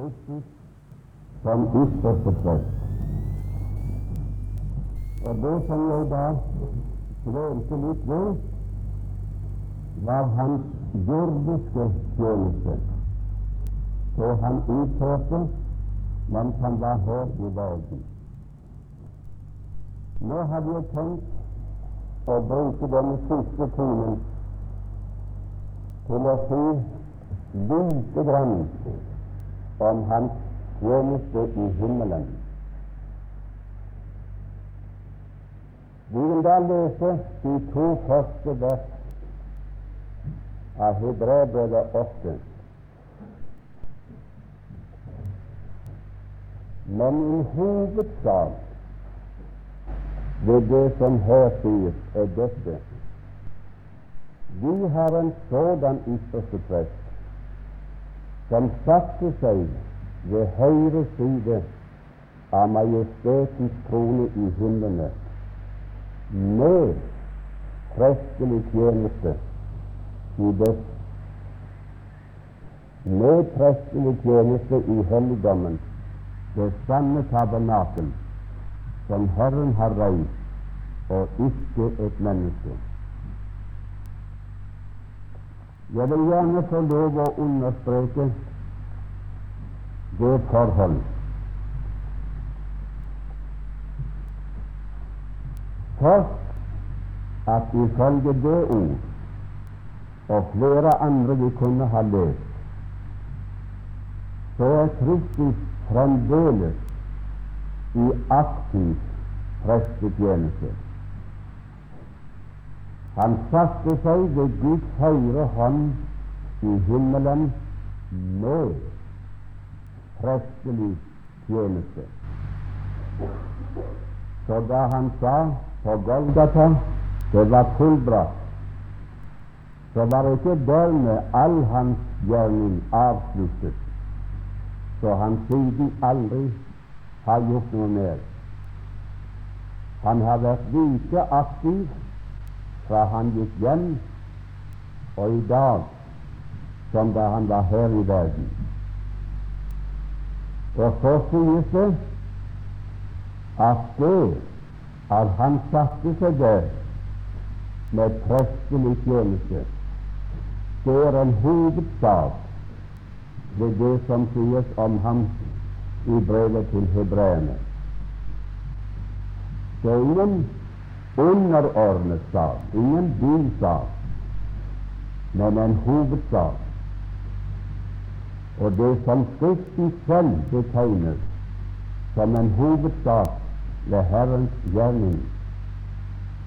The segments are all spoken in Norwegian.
Kristus som ypperste prest. Og det som jeg da dvelte litt ved, var hans jordiske tjeneste, så han utførte mens han var her i verden. Nå hadde jeg tenkt å bruke denne siste timen til å si lite grann om hans tjeneste i himmelen. Vi vil da lese de to første vers av Hebreerbrevet 8. Men i hovedsak ved det som her sies, er dette Vi har en sådan ypperste prest som satte seg ved høyre side av Majestetens trone i himlene, med prestelig tjeneste i dets med prestelig tjeneste i helligdommen, det sanne tabernakel som Herren har reist, og ikke et menneske. Jeg vil gjerne få lov å understreke det forhold Først at ifølge det ord og flere andre vi kunne ha lest, så er Kristus fremdeles i aktiv prestetjeneste. Han satte seg ved Guds høyre hånd i himmelen med prestelig tjeneste. Så da han sa på Golgata det var fullbrakt, så var ikke dermed all hans gjerning avsluttet, så han siden aldri har gjort noe mer. Han har vært like aktiv fra han gikk hjem, og i dag som da han var her i verden. Og så sies det at det at han satte seg der med prestelig tjeneste, det er en hovedsak ved det som sies om ham i brevet til hebreerne. Det er ingen underordnet sak, ingen bisak, men en hovedsak. Og det som Skriften selv betegner som en hovedsak ved Herrens gjerning,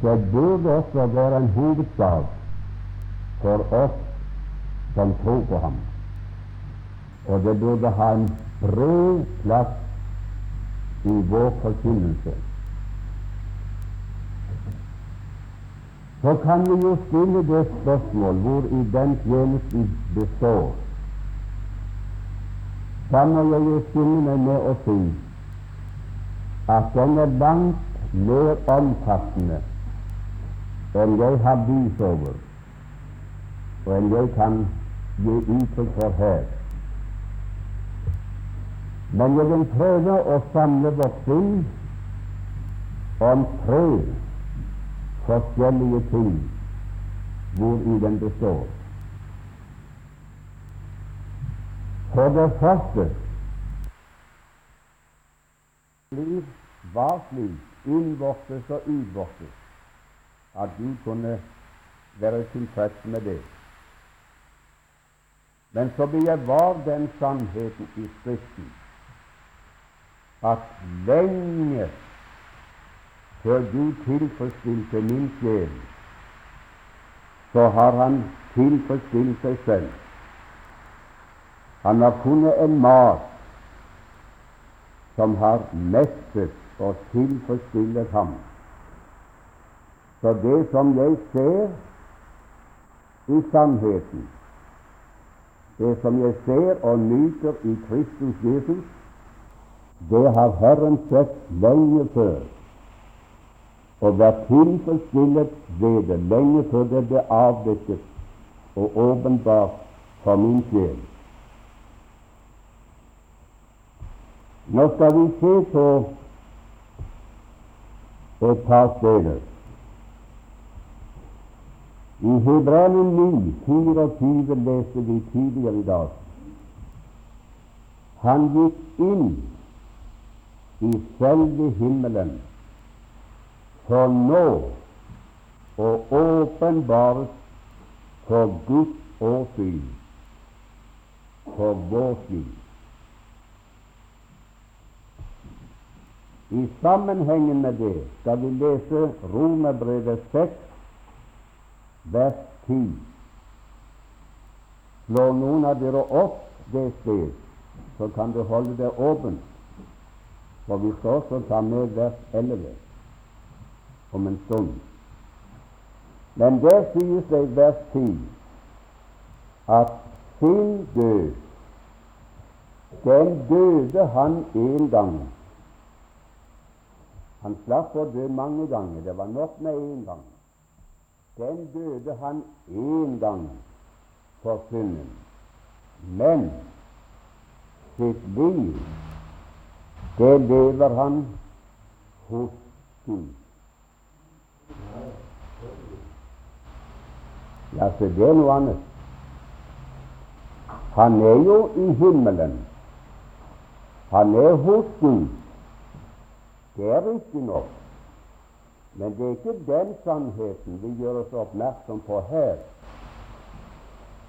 det burde også være en hovedsak for oss som tror på ham. Og det burde ha en bred plass i vår forkynnelse. Så kan vi jo stille det spørsmål hvor i den tjenesten består. Da må jeg jo stille meg med å si at den er langt mer omfattende enn jeg har bys over, og enn jeg kan gi uttrykk for her. Men jeg vil prøve å samle vårt sinn om tre forskjellige ting hvori den består. For det første liv var slik innvortes og utvortes at du kunne være tilfreds med det. Men så bevar den sannheten i Skriften at lenge før Gud tilfredsstilte min sjel, så har Han tilfredsstilt seg selv. Han har funnet en mat som har mettet og tilfredsstillet ham. Så det som jeg ser i sannheten, det som jeg ser og nyter i Kristus Jesus, det har Herren sett lenge før og var tilfredsstillet ved det lenge før det ble avdekket og åpenbart for min sjel. Nå skal vi se på et par steder. I Hebreerne 9, 24 leste vi tidligere i dag. Han gikk inn i selve himmelen for nå å åpenbares for Guds åsyn, for vårt liv. I sammenhengen med det skal vi lese Romerbrevet 6, vers 10. Slår noen av dere opp det sted, så kan du holde det åpent. For vi skal også ta med vers 11 om en stund. Men der sies det i vers 10 at sin død, den døde han en gang. Han slapp å dø mange ganger. Det var nok med én gang den døde han én gang for synden. Men sitt liv, det lever han hos Gud. Ja, så det er noe annet. Han er jo i himmelen. Han er hos Gud. Det er riktignok men det er ikke den sannheten vi gjør oss oppmerksom på her.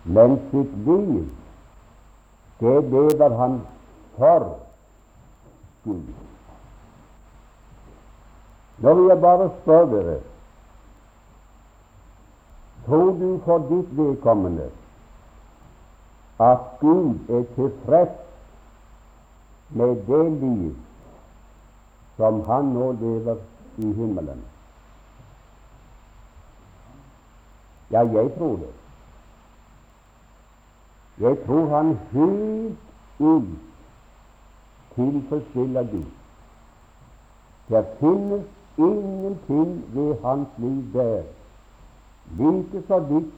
Men sitt liv, det lever han for Gud. Nå vil jeg bare spørre dere Tror du for ditt vedkommende at Gud er tilfreds med det liv som han nå lever i himmelen? Ja, jeg tror det. Jeg tror han helt ut tilfredsstiller Gud. Det finnes ingenting ved hans liv der, like så vidt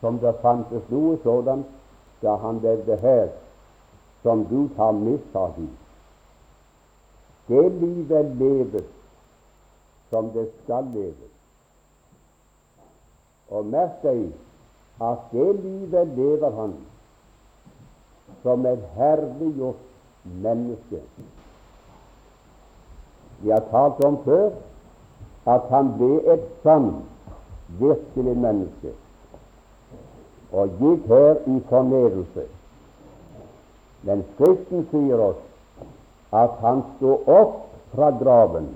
som det fantes noe sådant da han levde her, som Gud har av i. Det livet leves som det skal leves. Og merk deg at det livet lever han som et herliggjort menneske. Vi har talt om før at han ble et sant, virkelig menneske og gikk her i fornedrelse. Men Skriften sier oss at han sto opp fra graven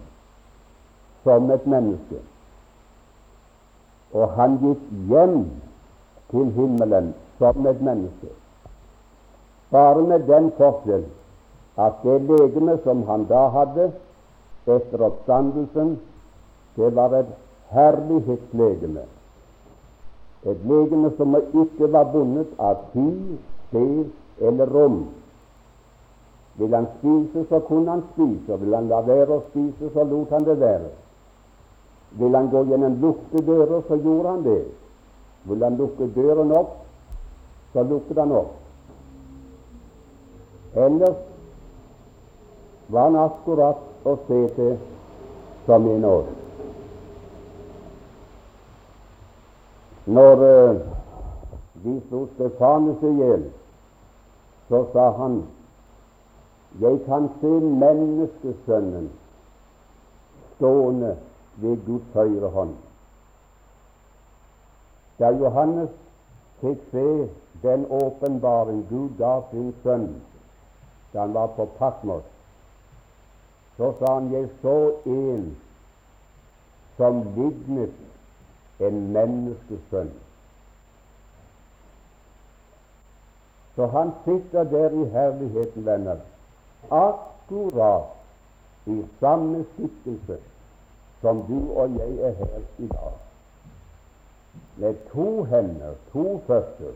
som et menneske og han gikk hjem til himmelen som et menneske. Bare med den forskjell at det legeme som han da hadde etter oppstandelsen, det var et herlighetslegeme. Et legeme som ikke var bundet av tid, sted eller rom. Vil han spise, så kunne han spise, og vil han la være å spise, så lot han det være. Vil han gå gjennom lukte dører, så gjorde han det. Vil han lukke døren opp, så lukket han opp. Ellers var han akkurat å se til som en oss. Når vi de slo Stefanus i hjel, så sa han jeg kan se menneskesønnen stående ved Guds høyre hånd. Da Johannes fikk se den åpenbaring Gud ga sin sønn da han var på Patmos, så sa han jeg så en som lignet en menneskesønn. Så han sitter der i herligheten, venner, akkurat i samme skikkelse som du og jeg er her i dag, med to hender, to føtter,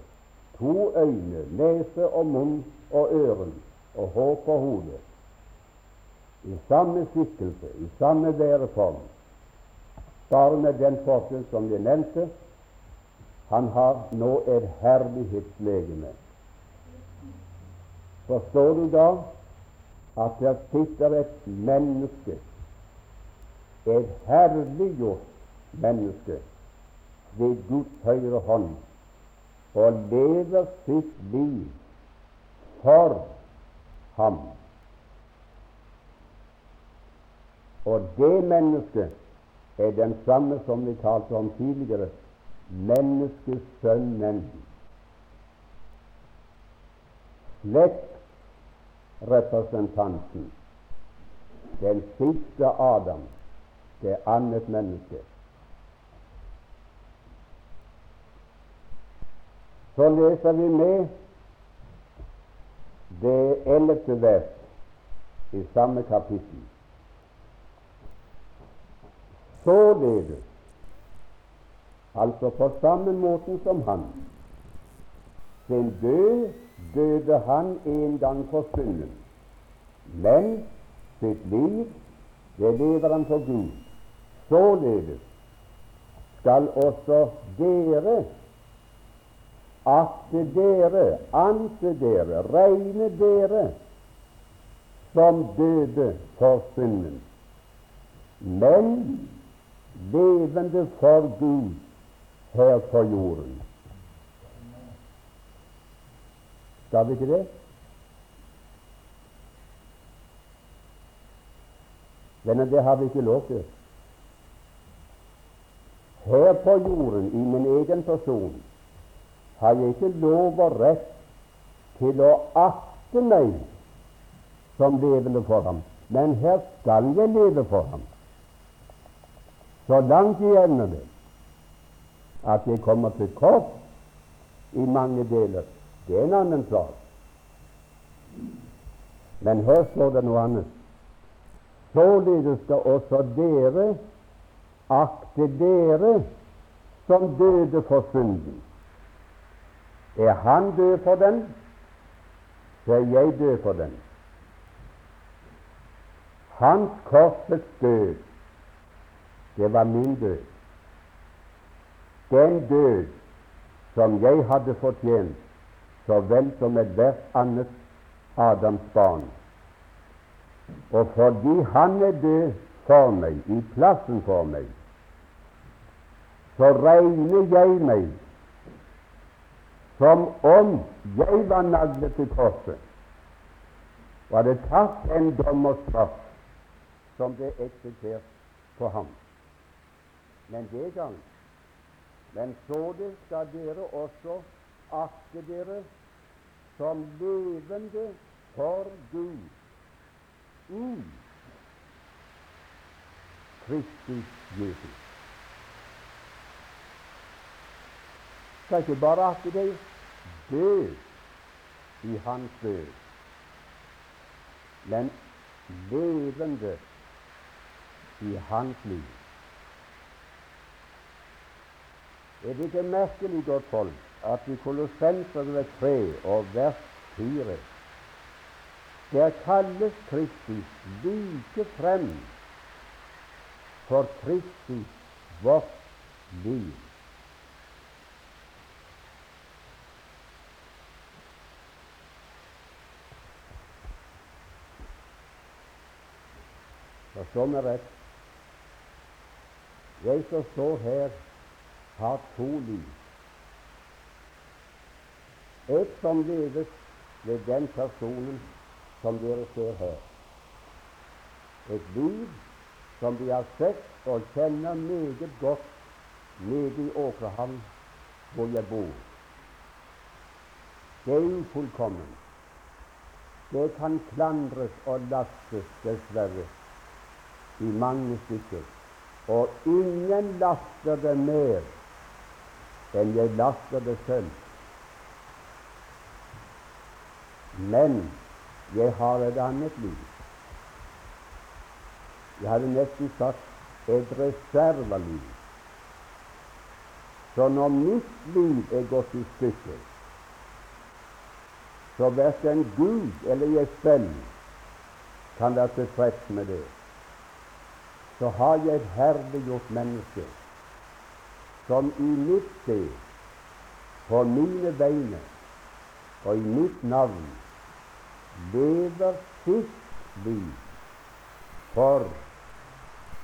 to øyne, nese og munn og øren og hår på hodet, i samme skikkelse, i samme væreform, bare med den forskjell som jeg nevnte, han har nå et herlighetslegeme. Forstår du da at der sitter et menneske, et herliggjort menneske, ved Guds høyre hånd og lever sitt liv for ham. Og det mennesket er den samme som vi talte om tidligere menneskesønnen. Slektsrepresentanten, den siste Adam, det annet menneske. Så leser vi med det ellevte vers i samme kapittel. Således, altså på samme måten som han, sin død døde han en gang for synden, men sitt liv, det lever han for Gud. Således skal også dere akte dere, anse dere, regne dere som døde for synden, men levende for Gud her på jorden. Skal vi ikke det? Venner, det har vi ikke lov til. Her på jorden, i min egen person, har jeg ikke lov og rett til å akte meg som levende for ham, men her skal jeg leve for ham. Så langt jeg det, at jeg kommer til kort i mange deler, det er en annen sak. Men her står det noe annet. Således skal også dere akte dere som døde for synden. Er han død for den, så er jeg død for den. Hans korsets død, det var min død. Den død som jeg hadde fortjent, så vel som ethvert annet Adams barn. Og fordi han er død for meg, i plassen for meg, så regner jeg meg som om jeg var naglet til korset og hadde tatt en dommerstraff som ble eksekvert på ham. Men det gang Men så det skal dere også akte dere som levende for Gud i Kristus Jesus. Skal ikke bare akte deg død i hans død, men levende i hans liv. Er det ikke merkelig, godt folk, at i Kolossenserne 3 og vers 4 der kalles Kristus like frem for Kristus vårt liv. Forstå meg rett. Jeg som står her, har to liv. Et som leves ved den personen som dere ser her. Et liv som de har sett og kjenner meget godt nede i Åkrehamn, hvor jeg bor. Det er ufullkomment. Det kan klandres og lastes, dessverre, i mange stykker. Og ingen laster det mer laster det selv. Men jeg har et annet liv. Jeg hadde nesten sagt et reserveliv. Så når mitt liv er gått i stykker, så verken Gud eller jeg selv kan være tilfreds med det så har jeg herliggjort menneske som i mitt sted, på mine vegne og i mitt navn lever sitt liv. For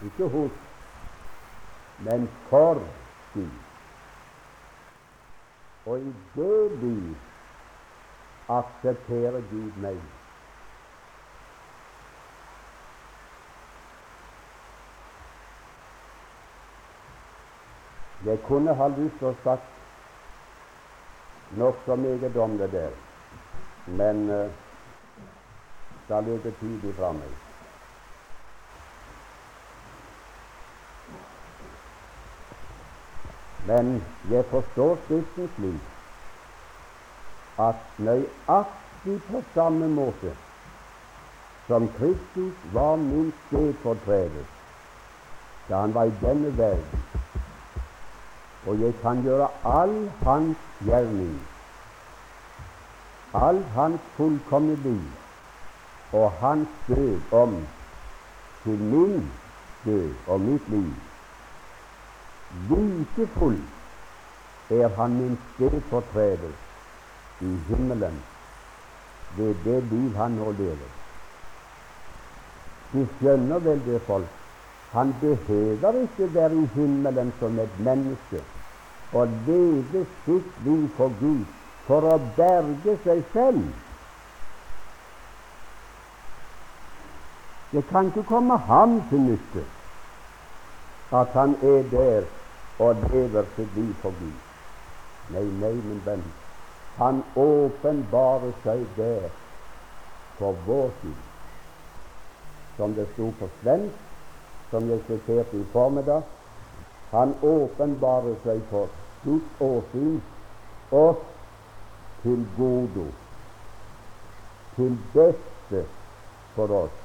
ikke hos, men for Gud. Og i det liv aksepterer Gud meg. Jeg kunne ha lyst til å sagt nokså meget om det der, men uh, da ligger tid fra meg. Men jeg forstår Skriften slik at nøyaktig på samme måte som Kristus var min stedfortreder da han var i denne verden, og jeg kan gjøre all hans gjerning, all hans fullkomne liv og hans død om til min død og mitt liv. Like full er han min stedfortreder i himmelen ved det liv han nå lever. De skjønner vel det, folk. Han behøver ikke være i himmelen som et menneske og leve sitt liv for Gud for å berge seg selv. Det kan ikke komme ham til nytte at han er der og lever sitt liv for Gud. Nei, nei, min venn. Han åpenbarer seg der for vår tid. Som det sto på svensk, som jeg siterte i formiddag. Han åpenbarer seg for Guds åsyn oss til godo, til beste for oss.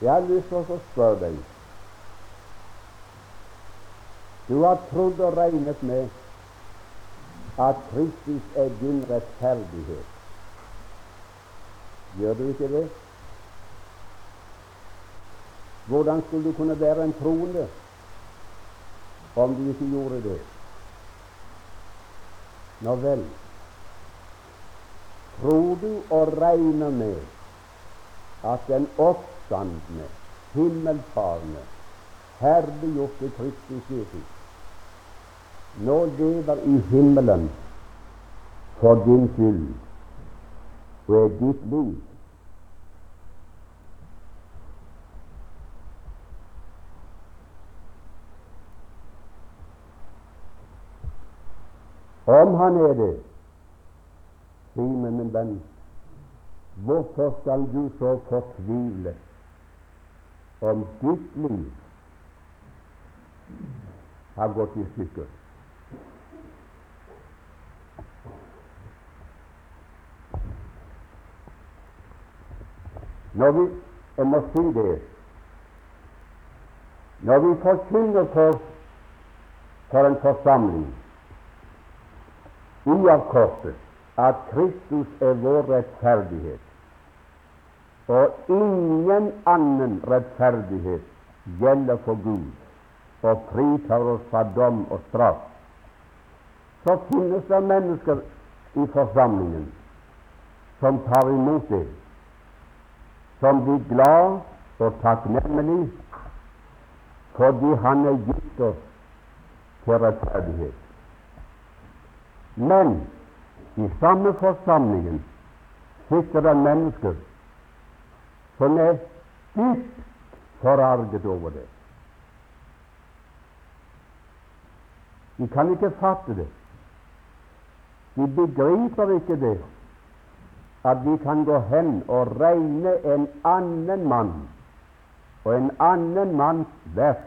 Jeg har lyst til å spørre deg du har trodd og regnet med at Kristus er din rettferdighet. Gjør du ikke det? Hvordan skulle du kunne være en troende om du ikke gjorde det? Nå vel, tror du og regner med at den oppstandende, himmelfarende, herliggjorte Kristus Jesus nå lever i himmelen for din skyld og er ditt liv. Om han er det, si meg, min venn, hvorfor skal du så fortvile om ditt liv? Har gått i stykker? Når vi jeg må si det når vi forkynner for, for en forsamling uavkortet at Kristus er vår rettferdighet, og ingen annen rettferdighet gjelder for Gud og fritar oss fra dom og straff, så finnes det mennesker i forsamlingen som tar imot det som blir glad og takknemlig fordi Han er gitt oss til rettferdighet. Men i samme forsamlingen sitter det mennesker som er dypt forarget over det. De kan ikke fatte det. De begriper ikke det at vi kan gå hen og regne en annen mann og en annen manns verk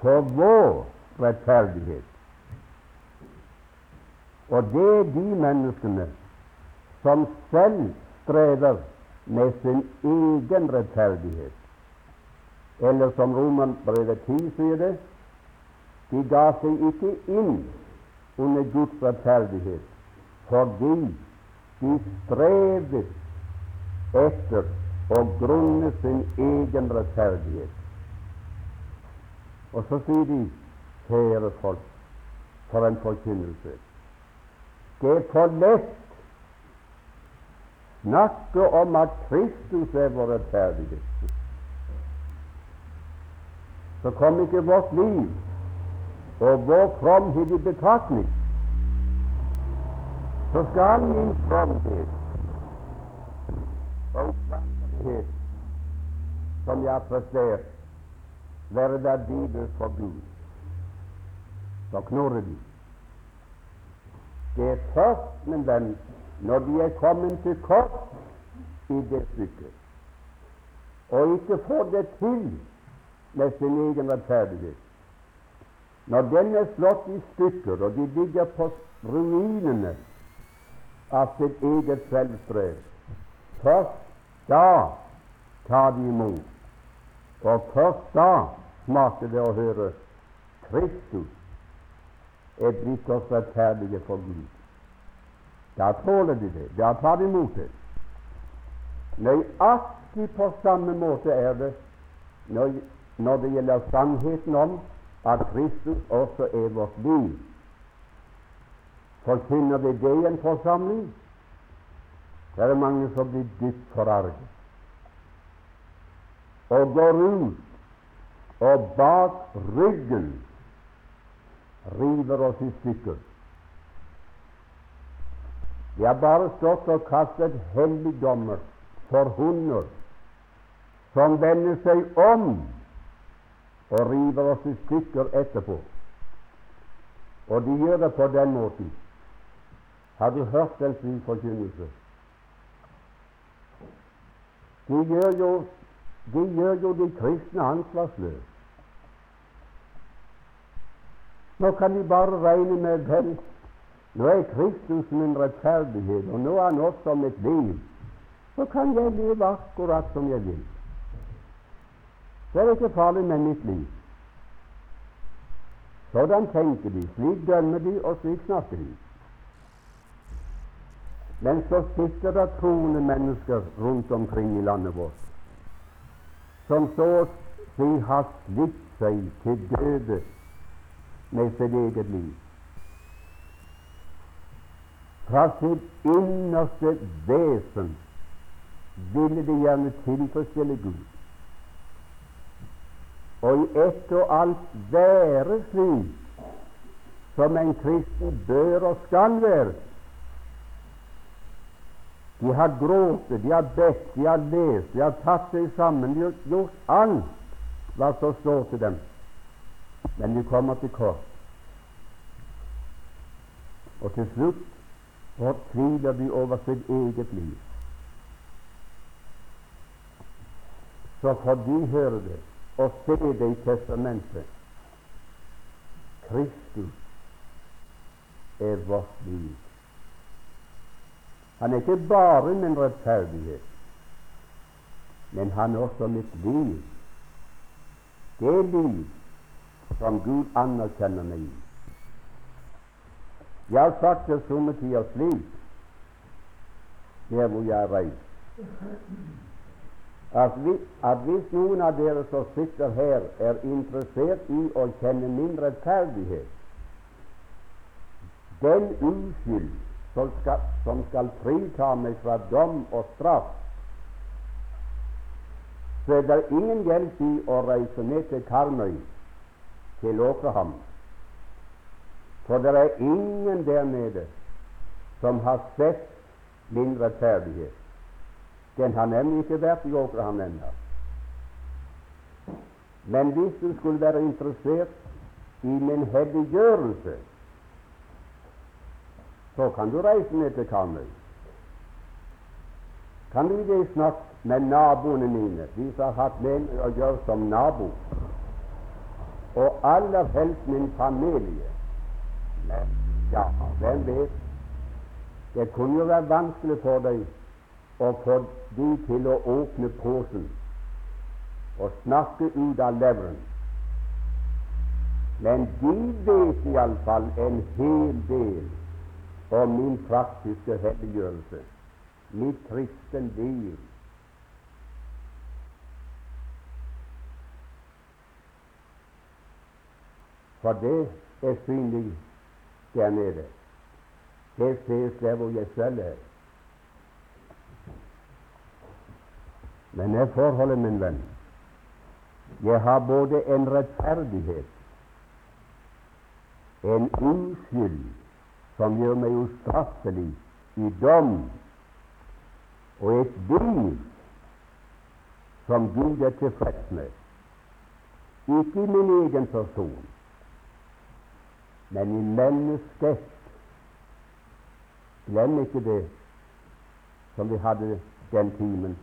for vår rettferdighet. Og det er de menneskene som selv strever med sin egen rettferdighet. Eller som Romerbrevet 10 sier det, de ga seg ikke inn under Guds rettferdighet fordi de strevet etter å grunne sin egen rettferdighet. Og så sier de, kjære folk, for en forkynnelse. Det er for lett snakke om at Kristus er vår rettferdighet, så kom ikke vårt liv og vår fromhet i betraktning, så skal min fromhet og fromhet som jeg har prestert, være verdiløs for Gud. Så knurrer de. Det er først, min venn, når de er kommet til kort i det stykket, og ikke får det til med sin egen rettferdighet, når den er slått i stykker, og de ligger på ruinene av sitt eget selvstrev, først da tar de imot. Og først da smaker det å høre Kristus er blitt oss rettferdige for Gud. Da tåler de det. Da tar de imot det. Nøyaktig på samme måte er det når, det gjelder sannheten om at Kristus også er vårt liv. Forkynner vi det i en forsamling, så er det mange som blir dypt forarget og går ut og bak ryggen river oss i stykker. Vi har bare stått og kastet helligdommer for hunder som vender seg om og river oss i stykker etterpå. Og de gjør det på den måten. Har du hørt den slik forkynnelse? De gjør jo de gjør jo de kristne ansvarsløse. Nå kan de bare regne med vel, nå er Kristus min rettferdighet, og nå er han også mitt liv. Så kan jeg leve akkurat som jeg vil. Det er ikke farlig med mitt liv. Sådan tenker de, slik dømmer de, og slik snakker de. Men så sitter det troende mennesker rundt omkring i landet vårt som så å si har slitt seg til døde med sitt eget liv. Fra sitt innerste vesen ville de gjerne tilfredsstille Gud, og i ett og alt være slik som en kristen bør og skal være. De har grått, de har bedt, de har lest, de har tatt seg sammen, de har gjort alt hva som står til dem. Men vi kommer til kort. Og til slutt fortviler de over sitt eget liv. Så får de høre det og se det i testamentet. Kristus er vårt liv. Han er ikke bare min rettferdighet, men han er også mitt liv. Det liv som Gud anerkjenner meg i. Jeg har sagt det somme tider slik, der hvor jeg er reist, at, vi, at hvis noen av dere som sitter her, er interessert i å kjenne min rettferdighet, den uskyld som skal, som skal frita meg fra dom og straff, så er det ingen hjelp i å reise ned til Karmøy, til lov For det er ingen der nede som har sett min rettferdighet. Den har nemlig ikke vært i Åkerhamn ennå. Men hvis du skulle være interessert i min helliggjørelse, så kan du reise ned til Karmøy. Kan du ikke snakke med naboene mine, de som har hatt med å gjøre som nabo, og aller helst min familie? Men ja, hvem vet? Det kunne jo være vanskelig for deg å få de til å åpne posen og snakke ut av leveren. Men de vet iallfall en hel del om min praktiske helliggjørelse, mitt kristen liv. For det er synlig der nede. Det ses der hvor jeg selv er. Men er forholdet, min venn, jeg har både en rettferdighet, en uskyld som gjør meg ustraffelig i dom, og et liv som Gud er tilfreds med. Ikke min egen person, men i mennesket. Glem ikke det som vi hadde den timen.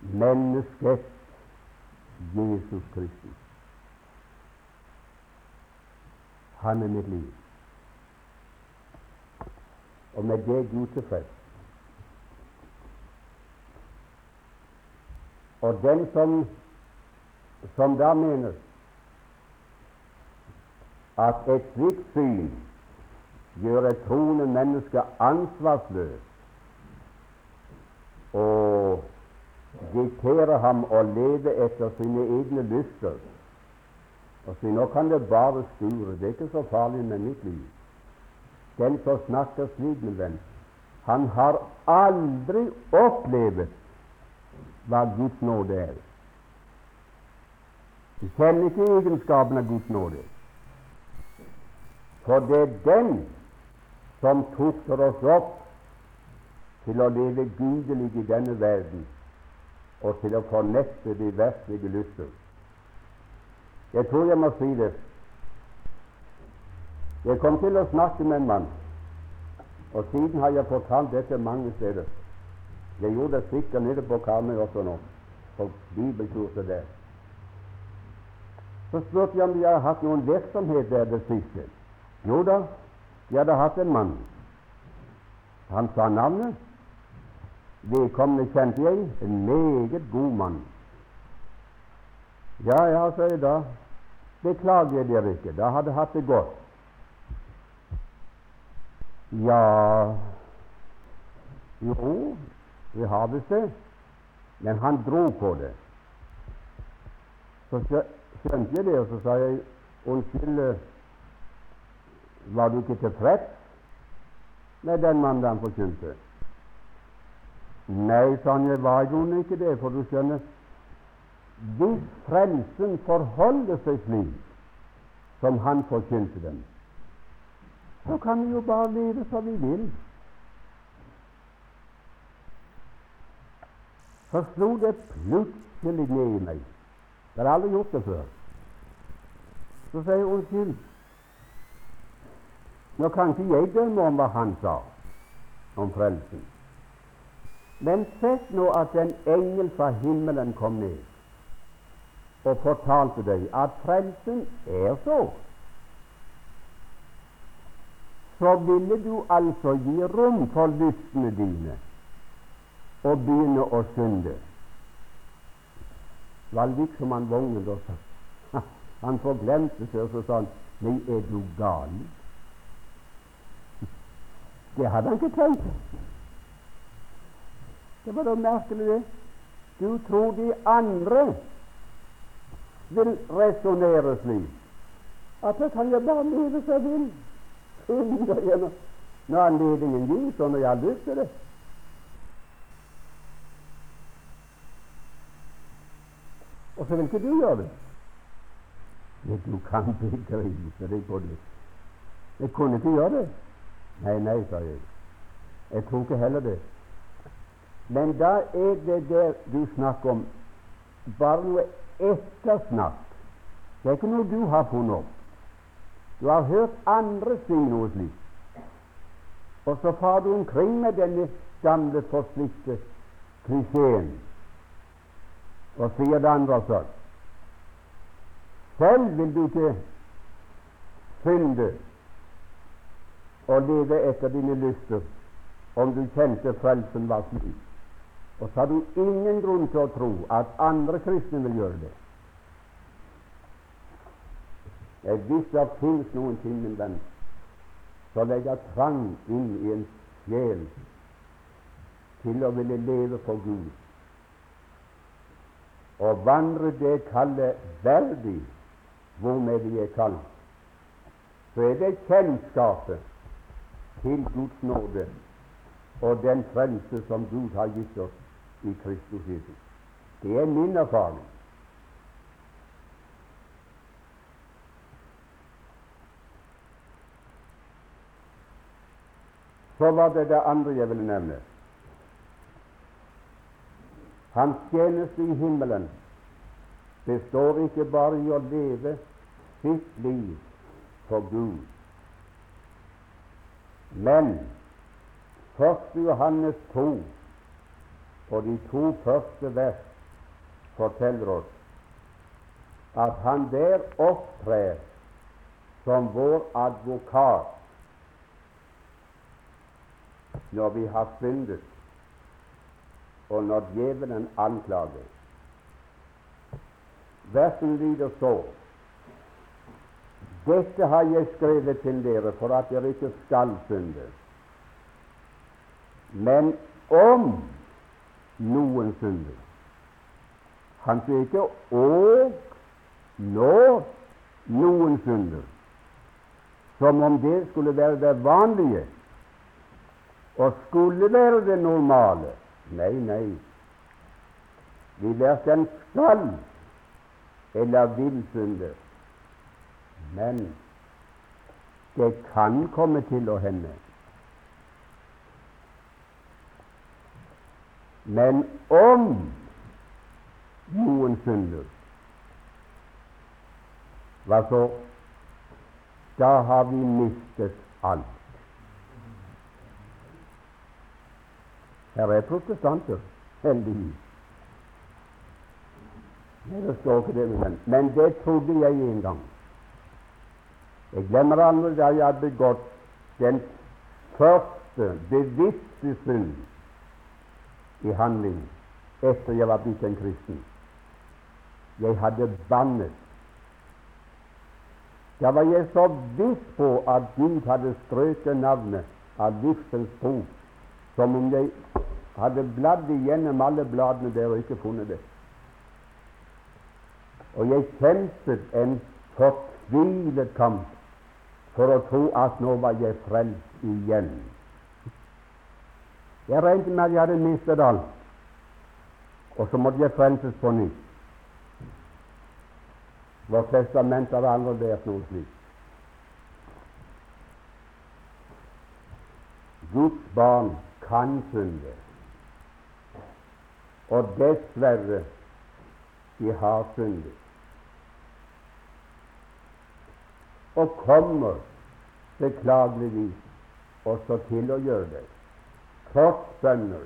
Mennesket Jesus Kristus. Han er mitt liv. Og med det Gud tilfreds. Og den som, som da mener at et slikt syn gjør et troende menneske ansvarsløs og dikterer ham å leve etter sine egne lyster og si nå kan det bare sture, det er ikke så farlig med mitt liv. Den som snakker slik, min venn, han har aldri opplevd hva Guds nåde er. Du kjenner ikke egenskapen av Guds nåde. For det er den som tukter oss opp til å leve gudelig i denne verden og til å fornekte de verslige lyster. Jeg tror jeg må si det. Jeg kom til å snakke med en mann, og siden har jeg fortalt dette mange steder. Jeg gjorde det sikkert nede på Karmøy også nå, på bibelkurset der. Så spurte jeg om de hadde hatt noen virksomhet der det siste. Jo da, de hadde hatt en mann. Han sa navnet. Vedkommende kjente jeg, en meget god mann. Ja, ja, sa jeg da. Beklager jeg dere ikke. Da hadde hatt det godt. Ja Jo, vi har visst det, men han dro på det. Så skjønte jeg det, og så sa jeg unnskyld, var du ikke tilfreds med den mannen han forkynte? Nei, Sanje, var jo ikke det, for du skjønner, hvis frelsen forholder seg slik som han forkynte den, så kan vi jo bare leve som vi vil. så slo det plutselig ned i meg. Det har aldri gjort det før. Så sier jeg unnskyld. Nå kan ikke jeg dømme om hva han sa om frelsen. Men sett nå at en engel fra himmelen kom ned og fortalte deg at frelsen er så. Så ville du altså gi rom for lystene dine og begynne å synde. Det som han vognet og sa Han forglemte seg, og sa han Nei, er du gal? Det hadde han ikke tenkt. Det var da merkelig, det. Du tror de andre vil resonnere slik at det kan jeg bare leve som jeg vil. Når anledningen gis, og når jeg har lyst til det. Og så vil ikke du gjøre det. Men du kan begripe det. Jeg kunne ikke gjøre det. Nei, nei, sa jeg. Jeg tror ikke heller det. Men da er det der du snakker om, bare noe ettersnakk. Det er ikke noe du har funnet opp. Du har hørt andre si noe slikt. Og så far du omkring med denne gamle, forslitte klisjeen og sier det andre sånn. Selv vil du ikke synde og leve etter dine lyster om du kjente frelsen var slik. Og så har du ingen grunn til å tro at andre kristne vil gjøre det. Jeg visste det finnes noen ting, min venn, som legger trang inn i en sjel til å ville leve for Gud, og vandre det kallet verdig hvormed vi er kalt, så er det kjennskapet til Guds nåde og den frelse som Gud har gitt oss i Kristus Jesus. Det er min erfaring. Så var det det andre jeg ville nevne. Hans tjeneste i himmelen består ikke bare i å leve sitt liv for Gud, men 1. Johannes 2 og de to første vers forteller oss at han der opptrer som vår advokat når vi har syndet, og når djevelen anklager. Versen lyder så Dette har jeg skrevet til dere for at dere ikke skal synde. Men om noen synder Han sier ikke 'og nå noen synder', som om det skulle være det vanlige og skulle være det normale. Nei, nei. Vi verken skal eller vil synde. Men det kan komme til å hende. Men om noen synder, hva så? Da har vi mistet alt. Her er protestanter, heldigvis. Men det trodde jeg en gang. Jeg glemmer aldri da jeg hadde begått den første bevisste synd i handling etter jeg var blitt en kristen. Jeg hadde bannet. Da var jeg så viss på at Gud hadde strøket navnet av livsens bok som om jeg hadde bladd igjennom alle bladene der og ikke funnet det. Og jeg kjempet en fortvilet kamp for å tro at nå var jeg frelst igjen. Jeg regnet med at jeg hadde mistet alt, og så måtte jeg frelses på nytt. Vårt testament har aldri vært noe slikt. Guds barn kan synde. Og dessverre, de har syndet. Og kommer beklageligvis også til å gjøre det. Tross bønner,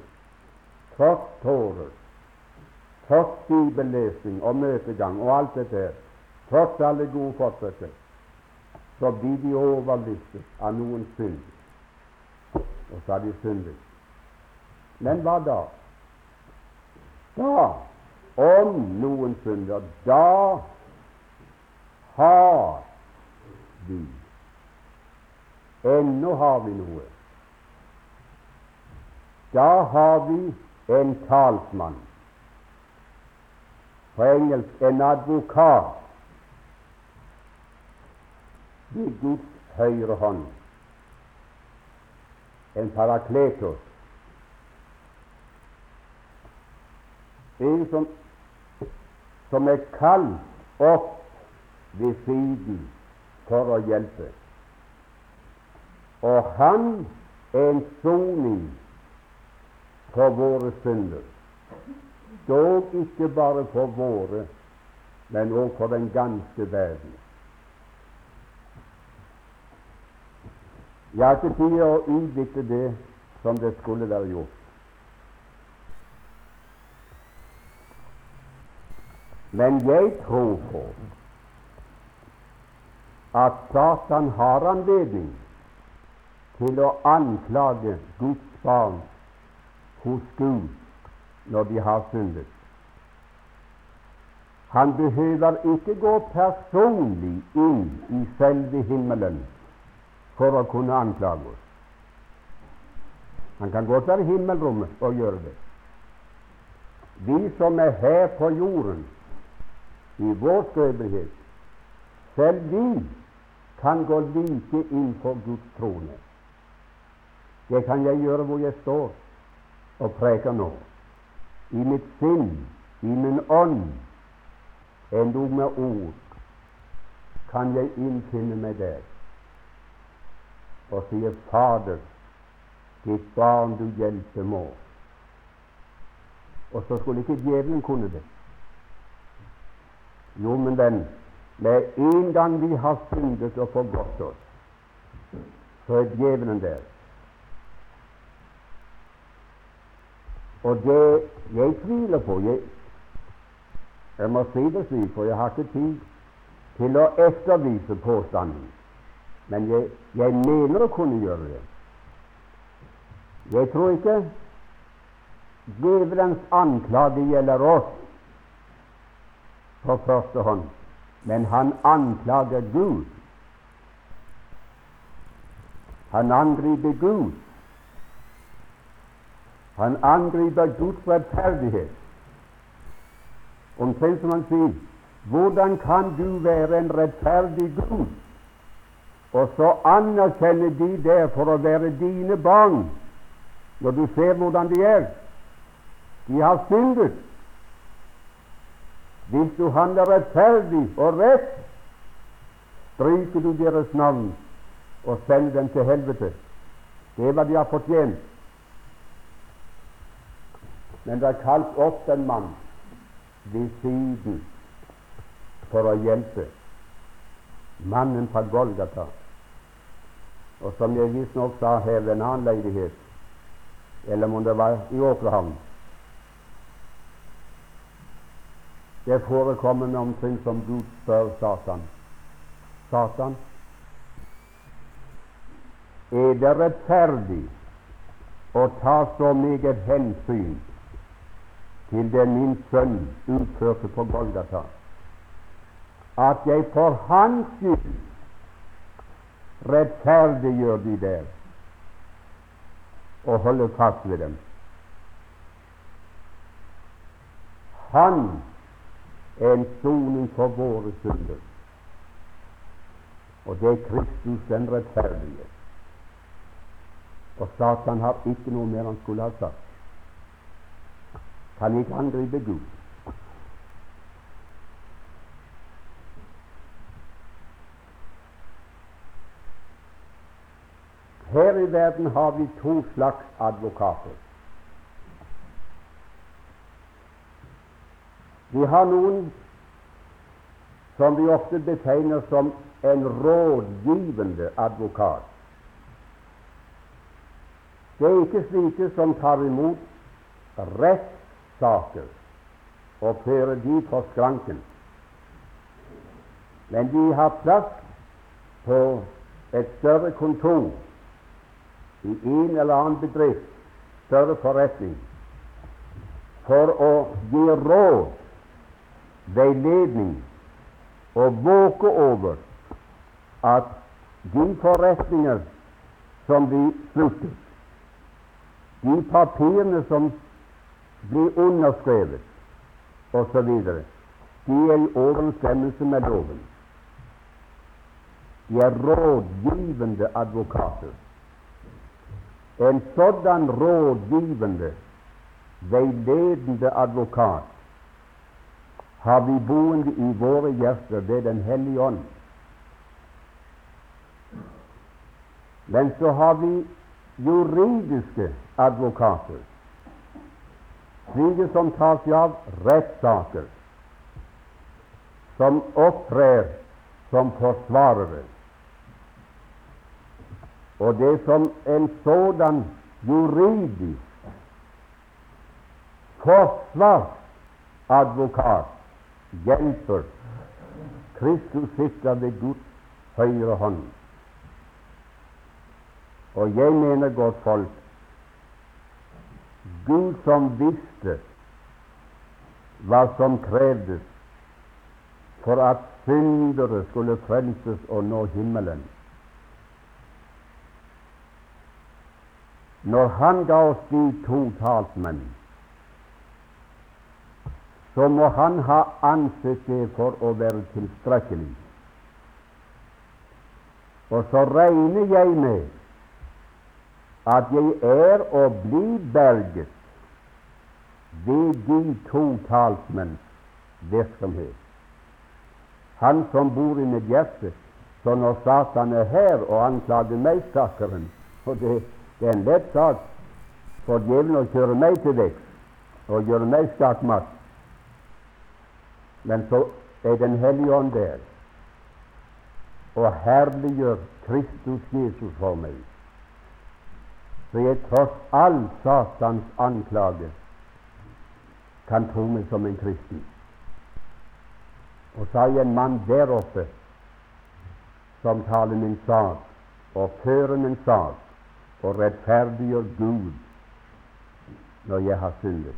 tross tårer, tross bibellesning og møtegang og alt dette her, tross alle gode fortsetter, så blir de overlystet av noen synd. Og så har de syndet. Men hva da? Da, om noen synder, da har vi Ennå har vi noe. Da har vi en talsmann. På engelsk en advokat i Guds høyre hånd. En parakletos. en som, som er kalt opp ved siden for å hjelpe. Og han er en soning for våre synder. Dog ikke bare for våre, men også for den ganske verden. Jeg har ikke tid å utvikle det som det skulle være gjort. Men jeg tror på at Satan har anledning til å anklage Guds barn hos Gud når de har syndet. Han behøver ikke gå personlig inn i selve himmelen for å kunne anklage oss. Han kan godt være i himmelrommet og gjøre det. Vi som er her på jorden, i vår skrøpelighet. Selv vi kan gå like inn på Guds trone. Det kan jeg gjøre hvor jeg står og preker nå. i mitt sinn, i min ånd, endog med ord, kan jeg innfinne meg der og sier Fader, ditt barn du hjelpe må. Og så skulle ikke djevelen kunne det. Jo, men venn, med en gang vi har syndet og forgått oss, så er djevelen der. Og det jeg tviler på jeg, jeg må si det slik, for jeg har ikke tid til å ettervise påstanden. Men jeg, jeg mener å kunne gjøre det. Jeg tror ikke djevelens anklage gjelder oss på første hånd, men han anklager Gud. Han angriper Gud. Han angriper Guds rettferdighet. Omtrent som han sier hvordan kan du være en rettferdig Gud, og så anerkjenne de der for å være dine barn, når du ser hvordan de er? De har syndet. Hvis du handler rettferdig og rett, stryker du deres navn og sender dem til helvete. Det er hva de har fortjent. Men det er kalt opp en mann ved siden for å hjelpe mannen fra Golgata. Og som jeg visstnok sa her ved en annen leilighet, eller om det var i Åkrehavn Det forekommer noe som Gud spør Satan. Satan, er det rettferdig å ta så meget hensyn til det min sønn utførte på Golgata, at jeg for hans skyld rettferdiggjør de der og holder fast ved dem. Han er en soning for våre synder. Og det er Kristus den rettferdige. Og Satan har ikke noe mer han skulle ha sagt. Kan ikke angripe Gud. Her i verden har vi to slags advokater. Vi har noen som vi ofte betegner som en rådgivende advokat. Det er ikke slike som tar imot rettssaker og føre de på skranken. Men de har plass på et større kontor i en eller annen bedrift, større forretning, for å gi råd, veiledning og våke over at de forretninger som vi slutter, de papirene som blir underskrevet, osv., de er i overensstemmelse med loven. De er rådgivende advokater. En sådan rådgivende, veiledende advokat har vi boende i våre hjerter ved Den hellige ånd. Men så har vi juridiske advokater, slike som tar seg av rettssaker, som opptrer som forsvarere. Og det som en sådan juridisk forsvarsadvokat hjelper Kristus sitter ved Guds høyre hånd. Og jeg mener, godt folk, Gud som visste hva som krevdes for at syndere skulle frelses og nå himmelen, Når Han ga oss de to talsmenn, så må Han ha ansett det for å være tilstrekkelig. Og så regner jeg med at jeg er og blir berget ved de to talsmenns virksomhet. Han som bor i mitt hjerte. Så når Satan er her og anklager meg, stakkaren Og det, det, er en lett sak for djevelen å kjøre meg til vekst og gjøre meg skattmatt. Men så er Den hellige ånd der og herliggjør Kristus Jesus for meg. Så jeg tross all Satans anklage kan tro meg som en kristen. Og så har jeg en mann der oppe som taler min sak og fører min sak og rettferdiggjør Gud når jeg har syndet.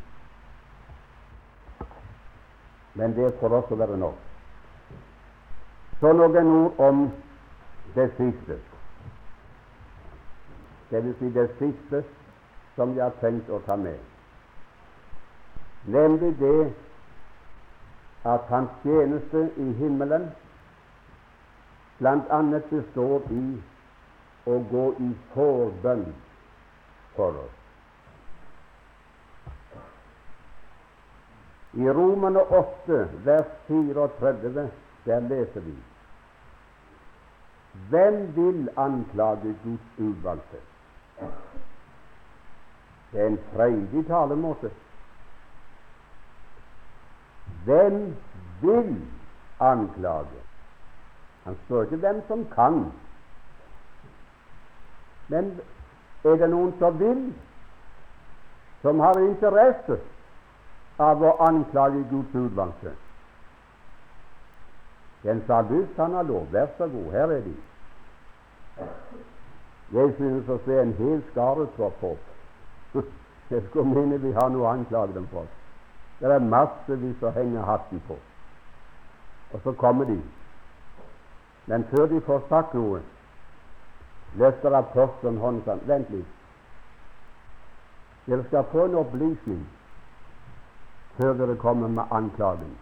Men det får også være nok. Så noen ord om det siste. Det vil si det siste som jeg har tenkt å ta med. Nemlig det at hans tjeneste i himmelen bl.a. består i å gå i forbønn for oss. I Romerne 8, vers 34, der leser vi hvem vil anklage Guds utvalgte? Det er en freidig talemåte. Hvem vil anklage? Han spør ikke 'hvem som kan'. Men er det noen som vil, som har interesse av å anklage Guds utvalgte? Den salvust han har lov. Vær så god, her er de. Jeg synes å se en hel skare tropp opp. Jeg skulle mene vi har noe å anklage dem for. Det er massevis å henge hatten på. Og så kommer de. Men før de får sagt noe, løfter apostelen hånden sånn Vent litt. Dere skal få en opplysning før dere kommer med anklagen.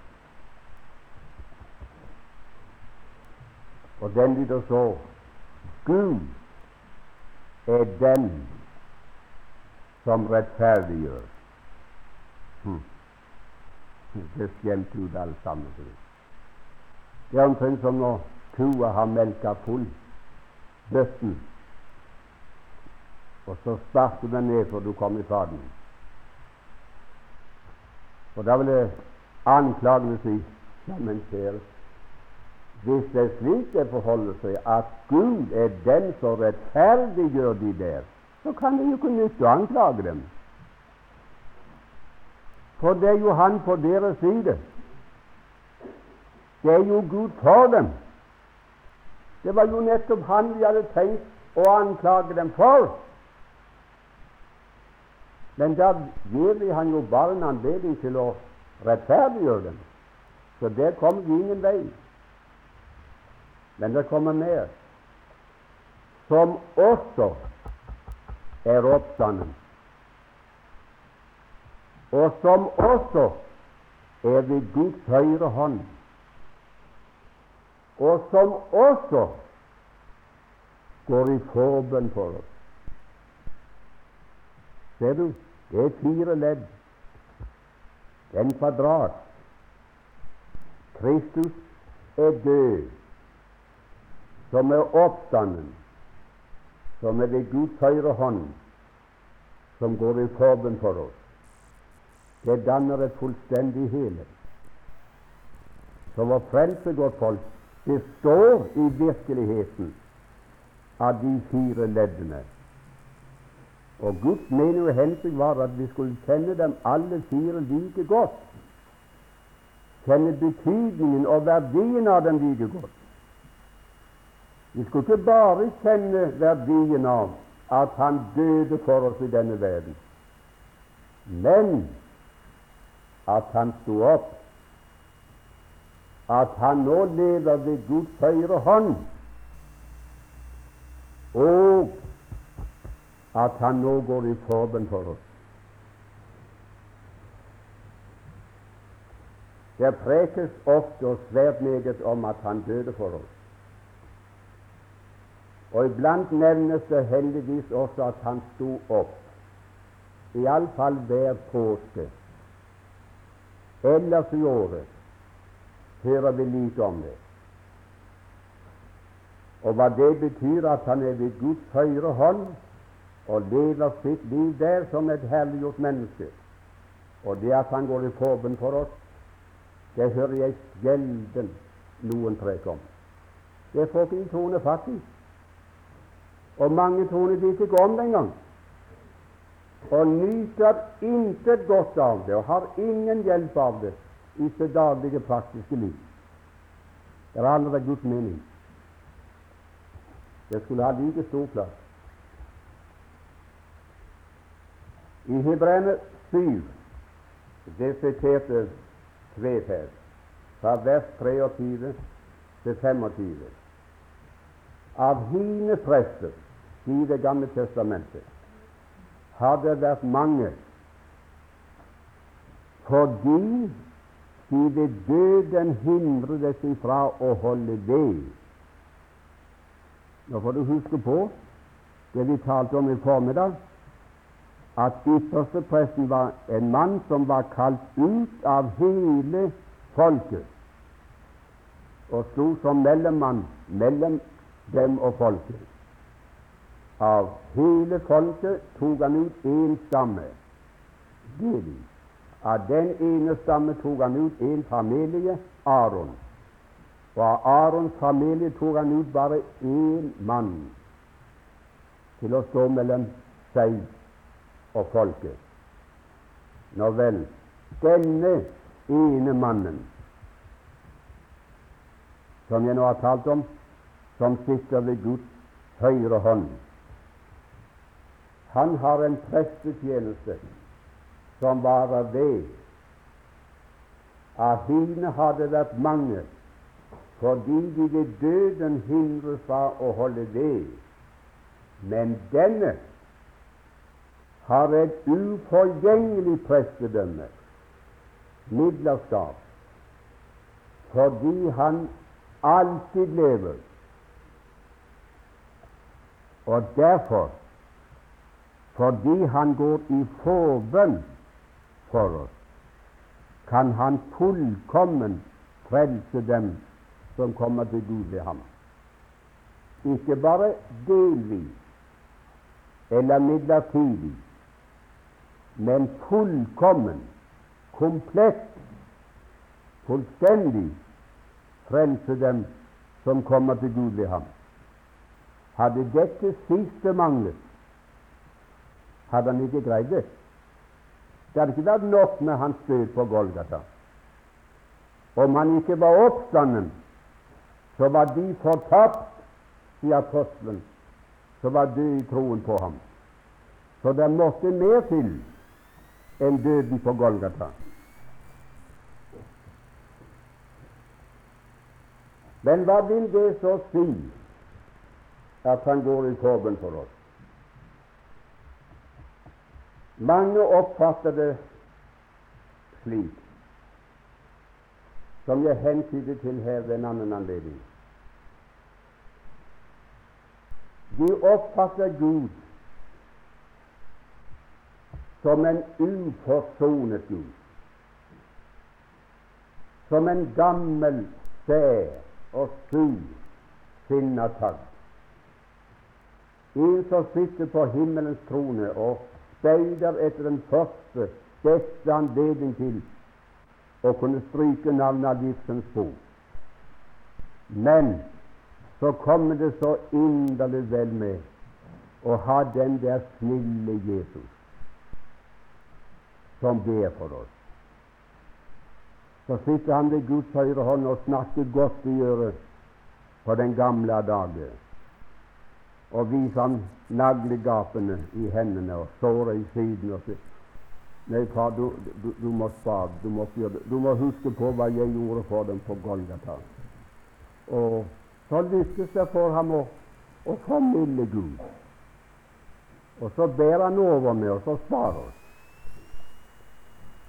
Og den lyder så Gud er den som rettferdiggjør. Hm. Det skjemte ut alt sammen. Det er omtrent som når kua har melka full bøtten, og så sparker den ned før du kommer i faden. Og da vil anklagene si Ja, men kjære hvis det er slik det forholder seg, at Gud er den som rettferdiggjør de der, så kan det jo ikke nytte å anklage dem. For det er jo Han på deres side. Det er jo Gud for dem. Det var jo nettopp Han vi hadde tenkt å anklage dem for. Men da gir vi Han jo bare en anledning til å rettferdiggjøre dem. Så der kommer vi ingen vei. Men det kommer mer, som også er oppstanden, og som også er ved Guds høyre hånd, og som også går i forbønn for oss. Ser du, det er fire ledd. En kvadrat. Kristus er død som er oppstanden, som er ved Guds høyre hånd, som går i forbund for oss. Det danner et fullstendig hele. Så vår frelse, godt folk, består i virkeligheten av de fire leddene. Og Guds mening og hensikt var at vi skulle kjenne dem alle fire like godt. Kjenne betydningen og verdien av dem like godt. Vi skulle ikke bare kjenne verdien av at han døde for oss i denne verden, men at han sto opp, at han nå lever ved Guds høyre hånd, og at han nå går i forbønn for oss. Det prekes ofte og svært meget om at han døde for oss. Og iblant nevnes det heldigvis også at han sto opp, iallfall hver påske, ellers i året hører vi lite om det. Og hva det betyr at han er ved Guds høyre hånd og lever sitt liv der som et herliggjort menneske, og det at han går i forbund for oss, det hører jeg sjelden noen preke om. Det får ikke en troende fatt. Og mange troende visste ikke om det engang. Og nyter intet godt av det, og har ingen hjelp av det i sitt daglige, praktiske liv. Det er aldri gitt mening. Det skulle ha like stor plass. I Hebreane 7, det siterte her, fra vers 23 til 25 Av hine prester i Det gamle testamentet har det vært mange fordi de ved døden hindret seg fra å holde ved. Nå får du huske på det vi talte om i formiddag, at ypperstepresten var en mann som var kalt ut av hele folket, og sto som mellommann mellom dem og folket. Av hele folket tok han ut én stamme, Levi. Av den ene stamme tok han ut en familie, Aron. Og av Arons familie tok han ut bare én mann til å stå mellom seg og folket. Nå vel, denne ene mannen som jeg nå har talt om, som sitter ved Guds høyre hånd, han har en prestetjeneste som varer ved. Av hine har det vært mange, fordi de ved døden hindres fra å holde ved. Men denne har et uforgjengelig prestedømme, midlerskap, fordi han alltid lever. Og derfor, fordi han går i forbønn for oss, kan han fullkommen frelse dem som kommer til Gud ved ham. Ikke bare delvis eller midlertidig, men fullkommen, komplett, fullstendig frelse dem som kommer til Gud ved ham. Hadde dette siste manglet, hadde han ikke greid det. Det hadde ikke vært nok med hans død på Golgata. Om han ikke var oppstanden, så var de fortapt, sier apostelen, som var død i troen på ham. Så det måtte mer til enn døden på Golgata. Men hva vil det så si at han går i forbønn for oss? Mange oppfatter det slik, som jeg hentyder til her ved en annen anledning. De oppfatter Gud som en uforsonet Gud, som en gammel, sær og sur sinnatagg. En som sitter på himmelens trone og speider etter den første beste anledning til å kunne stryke navnet av livsens bok. Men så kommer det så inderlig vel med å ha den der snille Jesus som ber for oss. Så sitter han ved Guds høyre hånd og snakker godt i øret på den gamle dager og viser han naglegapene i hendene og såret i siden. og så Nei, far, du, du, du må spare. Du du må huske på hva jeg gjorde for dem på Golgata. Og så lykkes det for ham å, å formidle Gud. Og så ber han over med oss og sparer oss.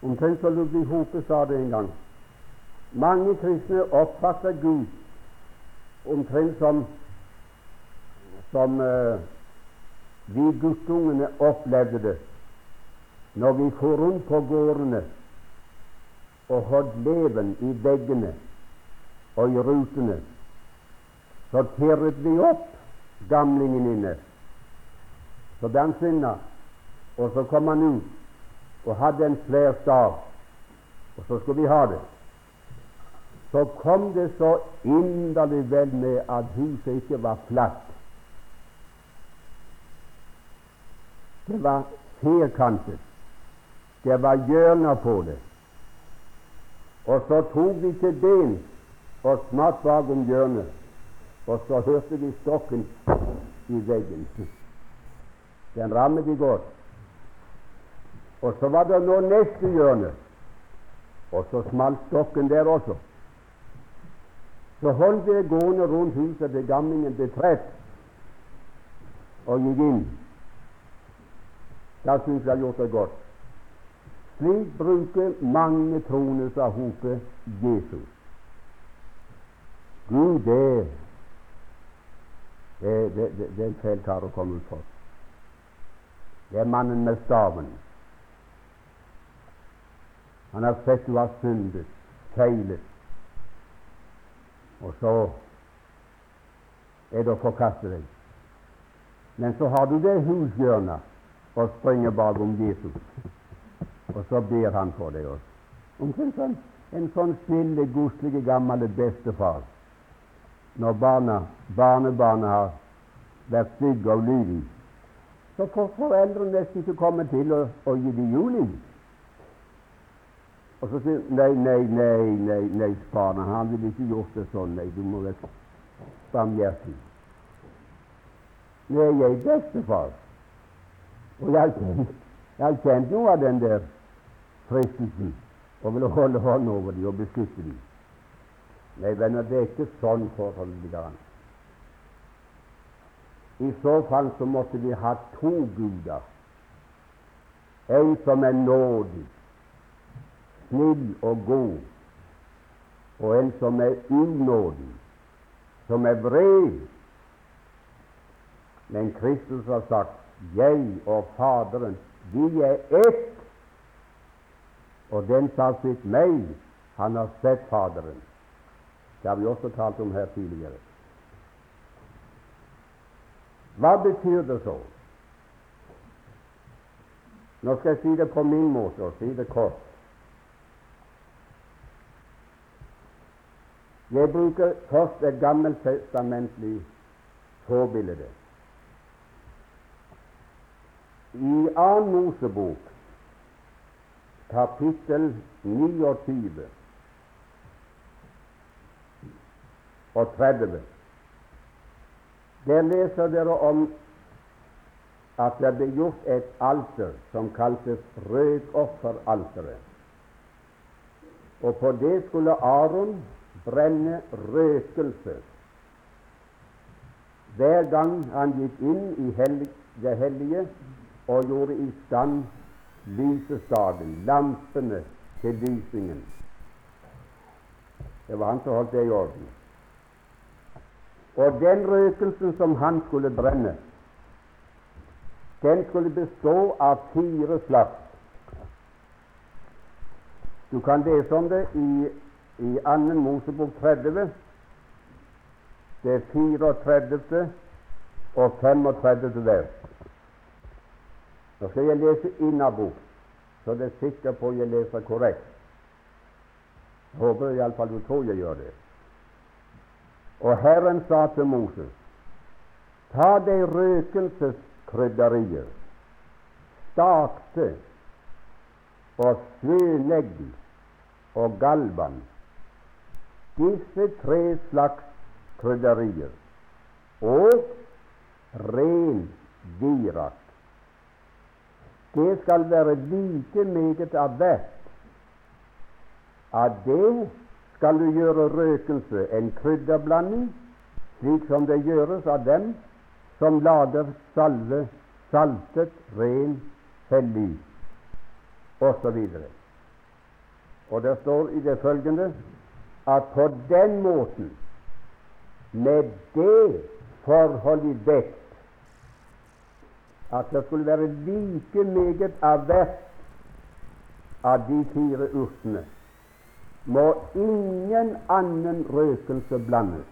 Omtrent som Ludvig Hope sa det en gang. Mange kristne oppfatter Gud omtrent som som uh, vi guttungene opplevde det når vi for rundt på gårdene og holdt leven i veggene og i rutene, så tirret vi opp gamlingen inne. Så han sinna, og så kom han ut og hadde en svær stav, og så skulle vi ha det. Så kom det så inderlig vel med at huset ikke var flatt. Det var firkantet. Det var hjørner på det. Og så tok vi til ben og smatt bakom hjørnet, og så hørte vi stokken i veggen. Den rammet i godt. Og så var det nå neste hjørne, og så smalt stokken der også. Så holdt jeg gående rundt huset til gamlingen ble trett og gikk inn. Jeg jeg har gjort det godt. Slik bruker mange troende seg hope Jesus. Gud, det, det, det, det, det er en feil kar å komme ut for. Det er mannen med staven. Han har sett du har syndet, feilet, og så er det å forkaste deg. Men så har du det hushjørnet og springer bakom Jesus, og så ber han for deg også. Omtrent sånn, en sånn snille, godslige, gammel bestefar når barna, barnebarna har vært stygge og lydige, så får foreldrene nesten ikke komme til å, å gi dem juling. Og så sier nei, nei, nei, nei, nei, barna, han ville ikke gjort det sånn. Nei, du må være barmhjertig. Nei, jeg er bestefar. Og jeg har kjent noe av den der fristelsen og ville holde hånd over dem og beskytte dem. Nei, venner, det er ikke sånn forholdet ligger an. I så fall så måtte vi ha to guder. En som er nådig, snill og god, og en som er unådig, som er vred. Men Kristus har sagt 'Jeg og Faderen, vi er ett'. Og den som har sett meg, han har sett Faderen. Det har vi også talt om her tidligere. Hva betyr det så? Nå skal jeg si det på min måte og si det kort. Jeg bruker først et gammeltestamentlig forbilde. I Annen Mosebok, kapittel 29 og 30. Der leser dere om at det ble gjort et alter som kaltes røkofferalteret. Og på det skulle Aron brenne røkelse hver gang han gikk inn i det hellige og gjorde i stand lysestaken, lampene til lysingen. Det var han som holdt det i orden. Og den røkelsen som han skulle brenne, den skulle bestå av fire slags. Du kan lese om det i, i 2. Mosebok 30, det 34. og 35. vers. Nå skal jeg lese innabok, så det er sikker på at jeg leser korrekt. Jeg håper iallfall du tror jeg gjør det. Og Herren sa til Moses, ta deg røkelseskrydderiet, stakte og svølegg og galvan, disse tre slags krydderier, og ren virak. Det skal være like meget av hvert. Av det skal du gjøre røkelse, en krydderblanding, slik som det gjøres av dem som lager salve, saltet, ren, hellig, osv. Og det står i det følgende at på den måten, med det forhold i vekt, at det skulle være like meget av hvert av de fire urtene må ingen annen røkelse blandes.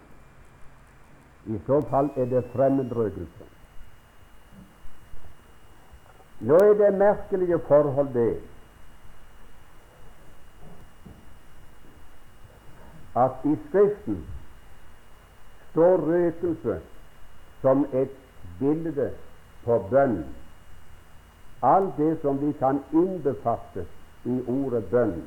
I så fall er det fremmed røkelse. Nå er det merkelige forhold det at i Skriften står røkelse som et bilde på bønn. Alt det som vi kan innbefatte i ordet bønn.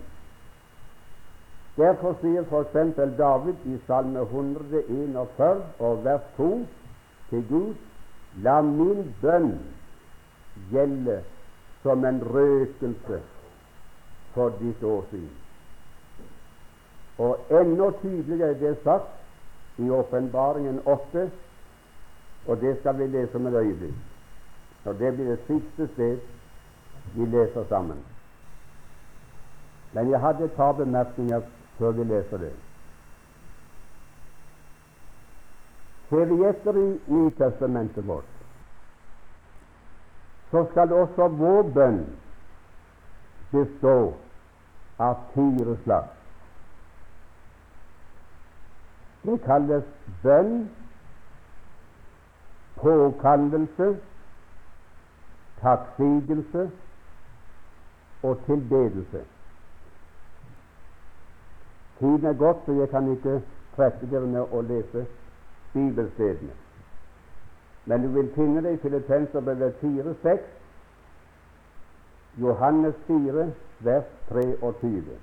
Derfor sier f.eks. David i Salme 141 og vers 2 til Gud La min bønn gjelde som en røkelse for ditt åsyn. Og enda tydeligere det er sagt i Åpenbaringen 8, og det skal vi lese om et øyeblikk. Og det blir det siste sted vi leser sammen. Men jeg hadde et par bemerkninger før vi leser det. Ser vi etter i Nytestamentet vårt, så skal også vår bønn bestå av fire slag. Det kalles bønn, påkallelse, takksigelse og tilbedelse. Tiden er gått, så jeg kan ikke presse dere med å lese bibelstedene. Men du vil finne det i Filippenserbrevet 4,6, Johannes 4, vers 23.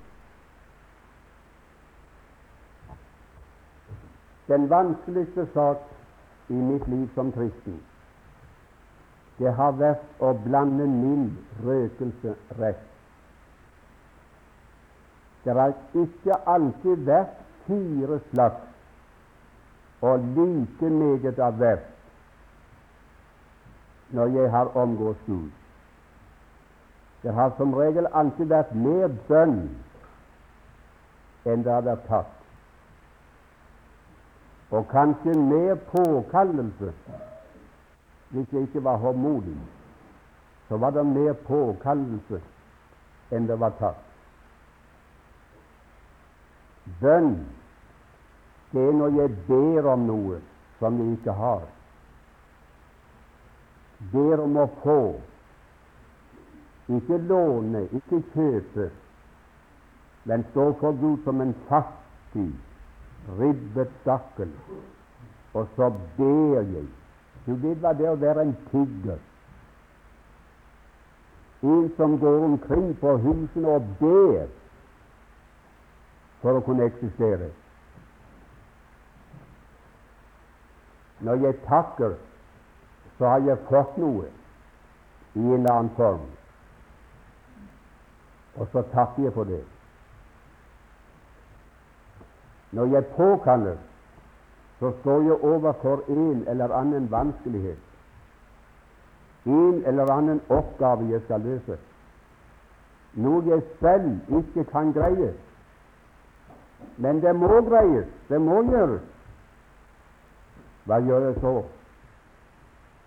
Den vanskeligste sak i mitt liv som kristen, det har vært å blande min røkelse rett. Det har ikke alltid vært fire slags og like meget av hvert når jeg har omgått Gud. Det har som regel alltid vært mer bønn enn det har vært tatt, og kanskje mer påkallelse. Hvis jeg ikke var håndmodig, så var det mer påkallelse enn det var tatt. Bønn, det er når jeg ber om noe som jeg ikke har. Ber om å få, ikke låne, ikke kjøpe, men stå for Gud som en fattig ribbet stakkel, og så ber jeg. Du vet hva det å være en tigger? En som går omkring på husene og ber for å kunne eksistere. Når jeg takker, så har jeg fått noe i en eller annen form, og så takker jeg for det. Når jeg påkaller, så står jeg overfor en eller annen vanskelighet, en eller annen oppgave jeg skal løse, noe jeg selv ikke kan greie. Men det må greies, det må gjøres. Hva gjør jeg så?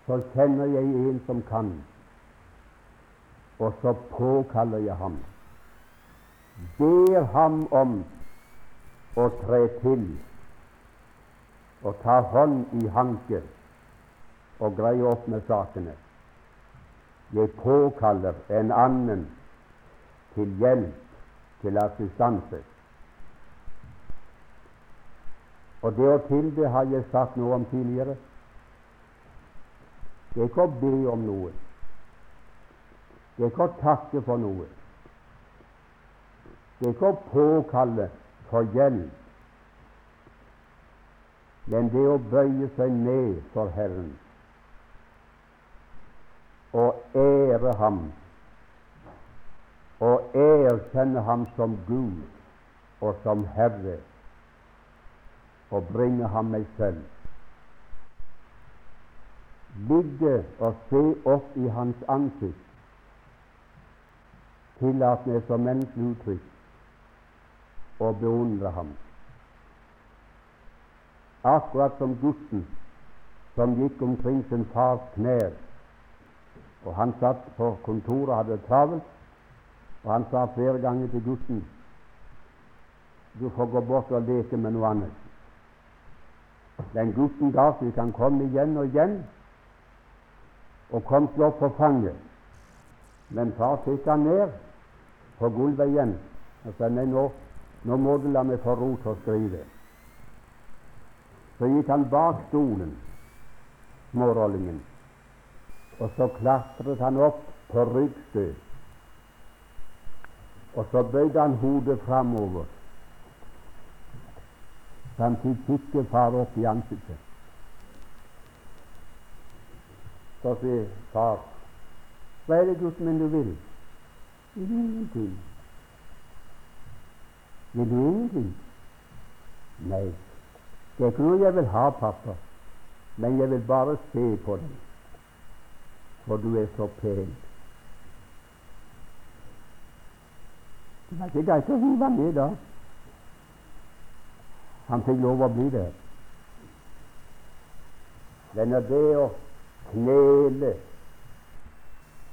Så kjenner jeg en som kan, og så påkaller jeg ham. Ber ham om å tre til og ta hånd i hanke og greie opp med sakene. Jeg påkaller en annen til hjelp, til assistanse. Og det å tilbe har jeg sagt noe om tidligere. Det er ikke å be om noe. Det er ikke å takke for noe. Det er ikke å påkalle for hjelp, men det å bøye seg ned for Herren og ære Ham og erkjenne Ham som Gud og som Herre og bringe Ham meg selv. Ligge og se opp i Hans ansikt. Tillat meg som menneskelig uttrykk og beundre ham. Akkurat som gutten som gikk omkring sin fars knær. Og Han satt på kontoret og hadde det travelt, og han sa flere ganger til gutten du får gå bort og leke med noe annet. Den gutten ga seg, han kom igjen og igjen, og kom seg opp på fanget. Men far fikk han ned på gulvet igjen og sa nei, nå, nå må du la meg få ro til å skrive. Så gikk han bak stolen, smårollingen, og så klatret han opp på ryggstø. Og så bøyde han hodet framover, så han fikk kikke far opp i ansiktet. Så sier far, hva er det gutten min du vil? Ingenting. Vil du ingenting? Nei, ikke noe jeg vil ha, pappa, men jeg vil bare se på deg, for du er så pen. Det var ikke greit å hive ham ned da. Han fikk lov å bli der. Er det å knele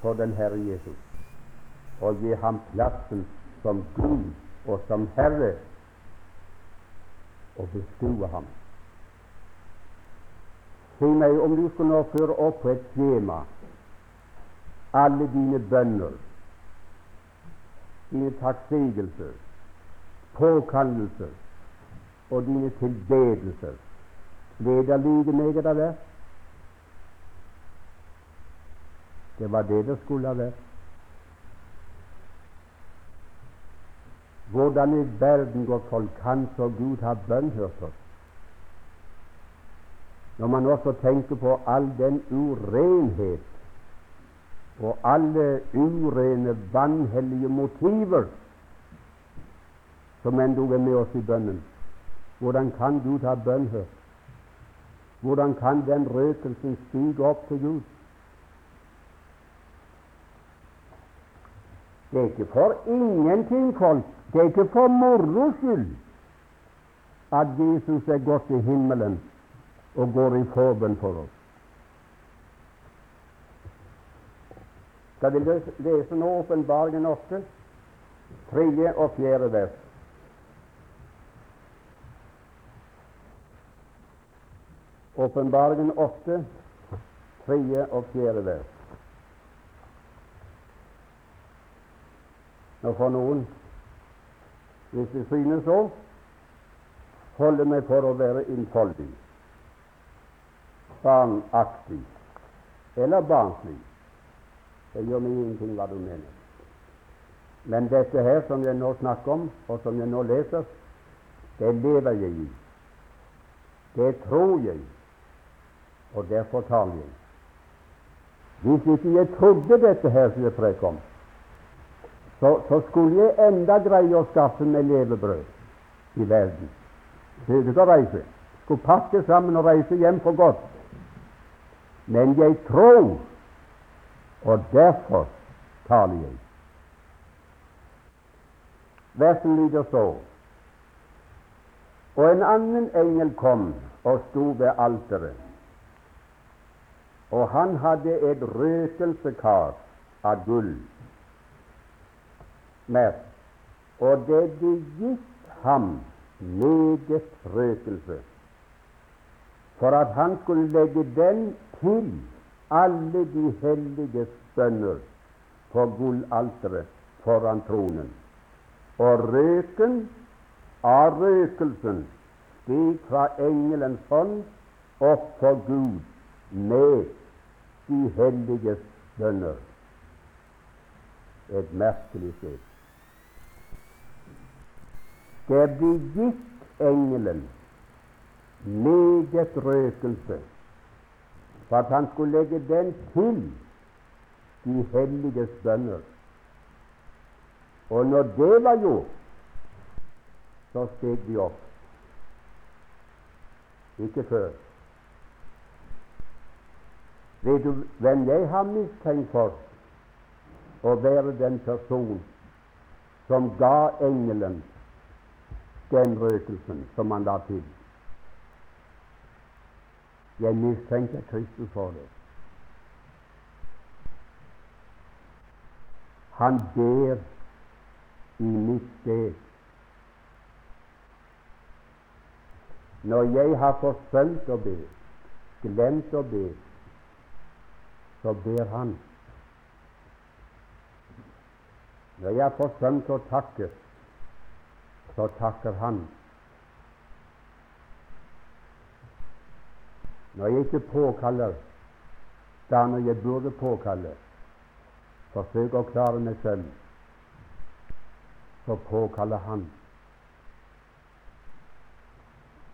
for den Herre Jesus og gi ham plassen som Gud og som Herre og beskue ham. Si meg om du skulle nå føre opp på et skjema alle dine bønner, dine takksigelser, påkallelser og dine tilbedelser. Ble det like meget av det? Det var det det skulle ha vært. Hvordan i verden går folk kan så Gud ha bønnhørt oss? Når man også tenker på all den urenhet og alle urene, vanhellige motiver som endog er med oss i bønnen. Hvordan kan Gud ha bønnhørt? Hvordan kan den røkelsen stige opp til Gud? Det er ikke for ingenting, folk. Det er ikke for moro skyld at Jesus er gått til himmelen og går i forbønn for oss. Skal vi lese nå Åpenbaringen åtte, tredje og fjerde vers? Åpenbaringen åtte, tredje og fjerde vers. Nå får noen, hvis det synes så, holder meg for å være innfoldig, barnaktig eller barnslig. Det gjør meg ingenting hva du mener. Men dette her som jeg nå snakker om, og som jeg nå leser, det lever jeg i. Det tror jeg og derfor taler jeg. Hvis ikke jeg trodde dette her som jeg preker om, så, så, skulle jeg enda greie å skaffe meg levebrød i verden. Behøvde ikke å reise. Skulle pakke sammen og reise hjem for godt. Men jeg tror, og derfor taler jeg. Versen lyder så Og en annen engel kom og sto ved alteret og han hadde et røkelsekar av gull. Mer. Og det de gitt ham meget røkelse, for at han skulle legge den til alle de hellige bønner på gullalteret foran tronen. Og røken av røkelsen steg fra engelens hånd opp for Gud med de helliges bønner. Et merkelig sted. Det blir gikk engelen meget røkelse for at han skulle legge den til de helliges bønner. Og når det var gjort, så steg de opp. Ikke før. Vet du hvem jeg har mistenkt for å være den person som ga engelen den røkelsen som han la til? Jeg mistenker Kristus for det. Han ber i mitt sted. Når jeg har forsømt å be, glemt å be, så ber Han. Når jeg har forsømt å takke, så takker Han. Når jeg ikke påkaller da når jeg burde påkalle, forsøker å klare meg selv, så påkaller Han.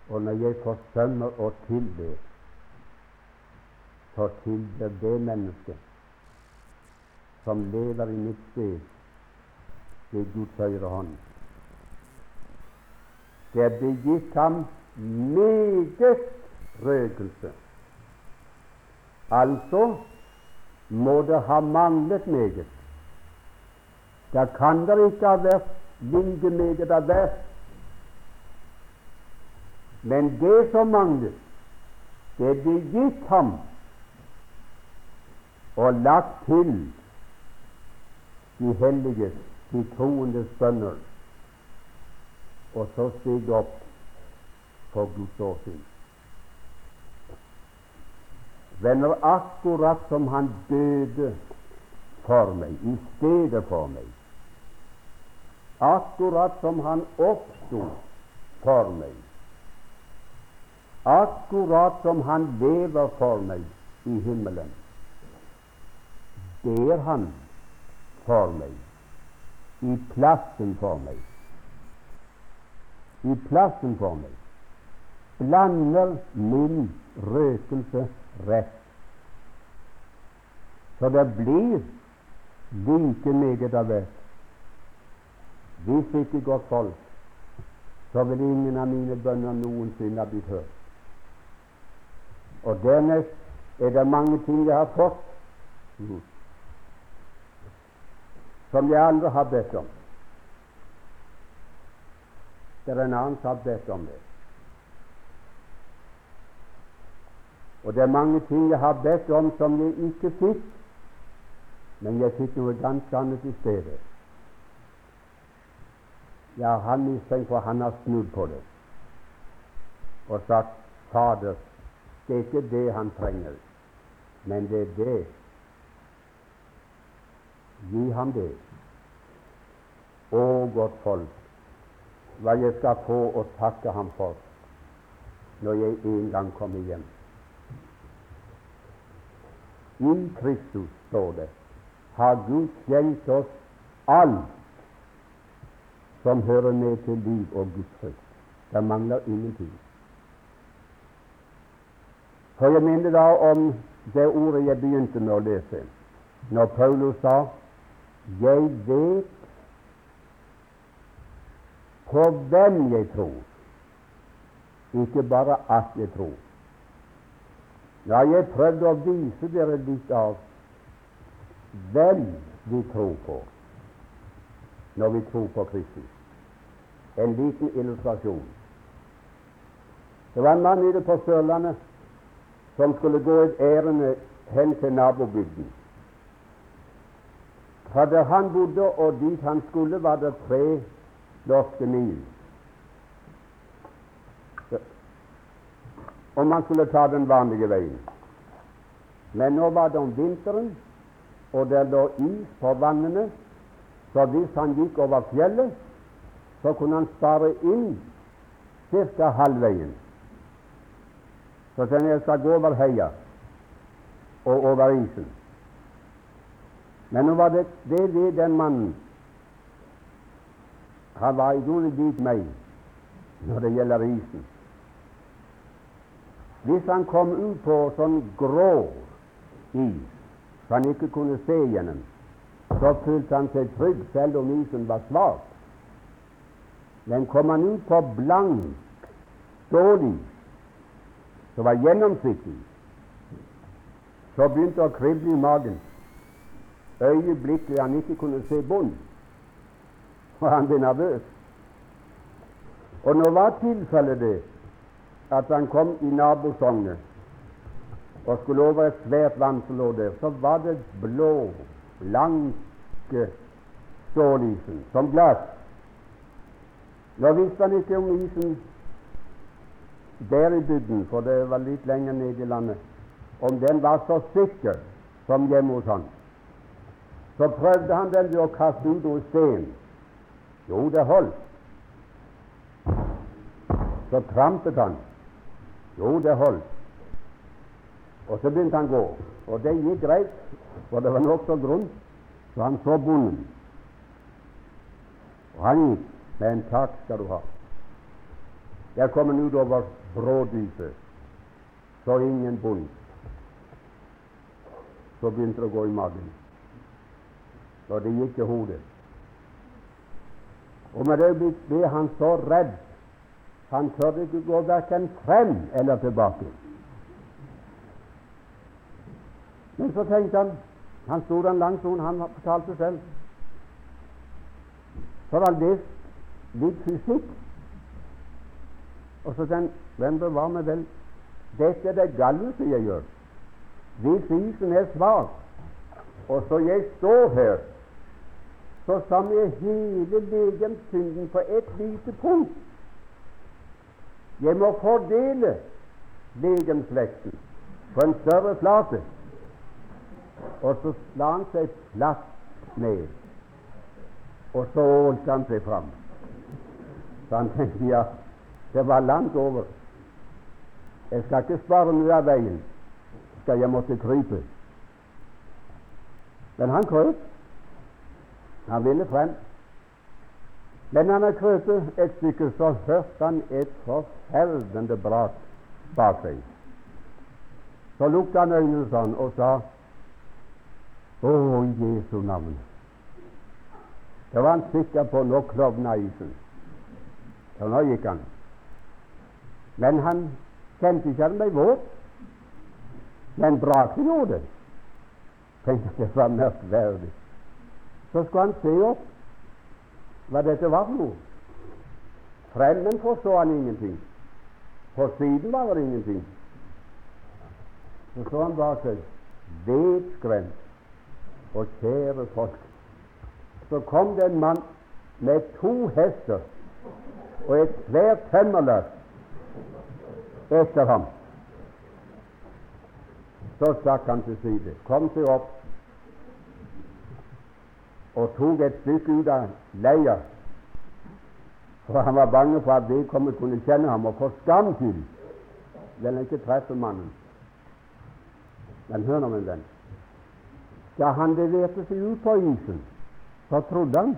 Og når jeg forsømmer å tilbe, så tilber det mennesket som lever i mitt sted ved Guds høyre hånd. Det ble gitt ham meget røkelse. Altså må det ha manglet meget. Da kan det ikke ha vært like meget av hvert. Men det som manglet, det ble gitt ham og lagt til de hellige, de troendes bønner, og så stige opp for Guds åsyn. Venner, akkurat som han døde for meg, i stedet for meg, akkurat som han oppsto for meg, akkurat som han lever for meg i himmelen, ber han for meg, i plassen for meg, i plassen for meg, blander min røkelse rett. Så det blir like meget av hvert. Hvis ikke godt folk, så vil ingen av mine bønner noensinne ha blitt hørt. Og dernest er det mange ting jeg har fått som jeg aldri har bedt om. Det er en annen har bedt om det. Og det er mange ting jeg har bedt om som jeg ikke fikk, men jeg fikk noe ganske annet i stedet. Ja, han mistenkt for han har snudd på det og sagt Fader, det er ikke det han trenger, men det er det. Gi ham det. Å, godt folk, hva jeg skal få å takke ham for når jeg en gang kommer hjem. I Kristus, står det, har Gud skjelt oss alt som hører med til liv og Guds frykt. Det mangler ingenting. For jeg minner da om det ordet jeg begynte med å lese, når Paulus sa 'Jeg vet på hvem jeg tror', ikke bare at jeg tror. Ja, jeg prøvde å vise dere litt av hvem vi tror på når vi tror på Kristus. En liten illustrasjon. Det var en mann ute på Sørlandet som skulle gå et ærend hen til nabobygden. Fra der han bodde og dit han skulle, var det tre norske mil. om man skulle ta den vanlige veien. Men nå var det om vinteren, og det lå is på vannene, så hvis han gikk over fjellet, så kunne han spare inn ca. halvveien. Så den jeg skal gå over heia og over isen. Men nå var det det den mannen Han var i grunnen lik meg når det gjelder isen. Hvis han kom ut på sånn grå is så han ikke kunne se gjennom, så følte han seg trygg selv om isen var svak. Men kom han ut på blank stålis som var gjennomsiktig, så begynte å krible i magen øyeblikkelig han ikke kunne se bunnen, og han ble nervøs. Og nå var tilfellet det at han kom i nabosognet og skulle over et svært vann som lå der, så var det blå, blanke stålisen som glass. Nå visste han ikke om isen der i bygden, for det var litt lenger ned i landet, om den var så sikker som hjemme hos han. Så prøvde han den ved å kaste ut noe sten. Jo, det holdt. Så trampet han. Jo, det holdt. Og så begynte han å gå. Og det gikk greit, for det var nokså grunt, så han så bonden. Og han gikk med en takk skal du ha. Der kom han utover brådypet, så ingen bond. Så begynte det å gå i magen, og det gikk til hodet. Og med det ble han så redd han tørde ikke gå verken frem eller tilbake. Men så tenkte han Han sto den langt sonen, han fortalte selv. så han det litt fysikk. Og så han Hvem bevarer meg vel? Dette er det galleste jeg gjør. Hvis isen er svak, og så jeg står her, så samler jeg hele legemssynden på ett lite punkt. Jeg må fordele legemsvekten på en større flate. Og så la han seg platt ned, og så ålte han seg fram. Så han tenkte ja, det var langt over. Jeg skal ikke spare noe av veien, skal jeg måtte krype. Men han krøp. Han ville frem. Men han har krøpet et stykke, så hørte han et forferdende brak bak seg. Så lukket han øynene sånn og sa Å, Jesu navn. Det var han sikker på. Nå klovna isen. Så nå gikk han. Men han kjente ikke at han ble våt. Men braket gjorde det. Tenkte det var merkverdig. Så skulle han se opp hva dette var for noe. Fremmen forstod han ingenting. På siden var det ingenting. Så så han bak seg, vedskremt. Og kjære folk, så kom det en mann med to hester og et svært tømmerløp etter ham. Så stakk han til side, kom seg opp og tok et stykke ut av leia, for han var bange for at vedkommende kunne kjenne ham, og for skam skyld vil han ikke treffe mannen. Men hør nå, min venn. Da han leverte seg ut på isen, så trodde han.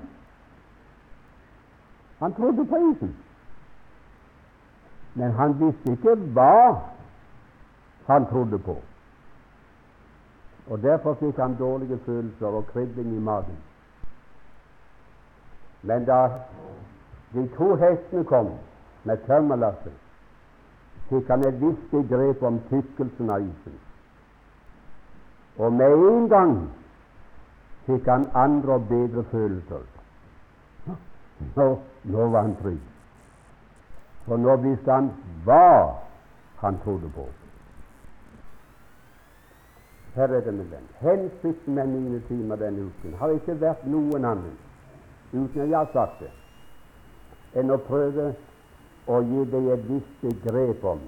Han trodde på isen. Men han visste ikke hva han trodde på. Og Derfor fikk han dårlige følelser og kribling i magen. Men da de to hestene kom med tømmerlasset, fikk han et visst grep om tykkelsen av isen. Og med en gang fikk han andre og bedre følelser. Nå, nå var han trygg. For nå visste han hva han trodde på. Her er det, den Hensikten med mine timer denne uken har ikke vært noen annen, uten at jeg har sagt det, enn å prøve å gi deg et visst grep om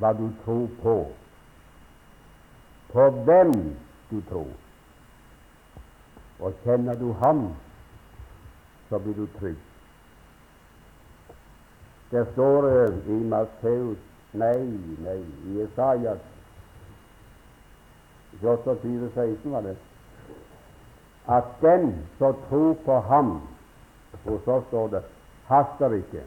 hva du tror på, på hvem du tror. Og kjenner du ham, så blir du trygg. Det står i Matteus Nei, nei, i Isaias 28, 16 var det at den som tror på ham Hos oss står det 'haster ikke'.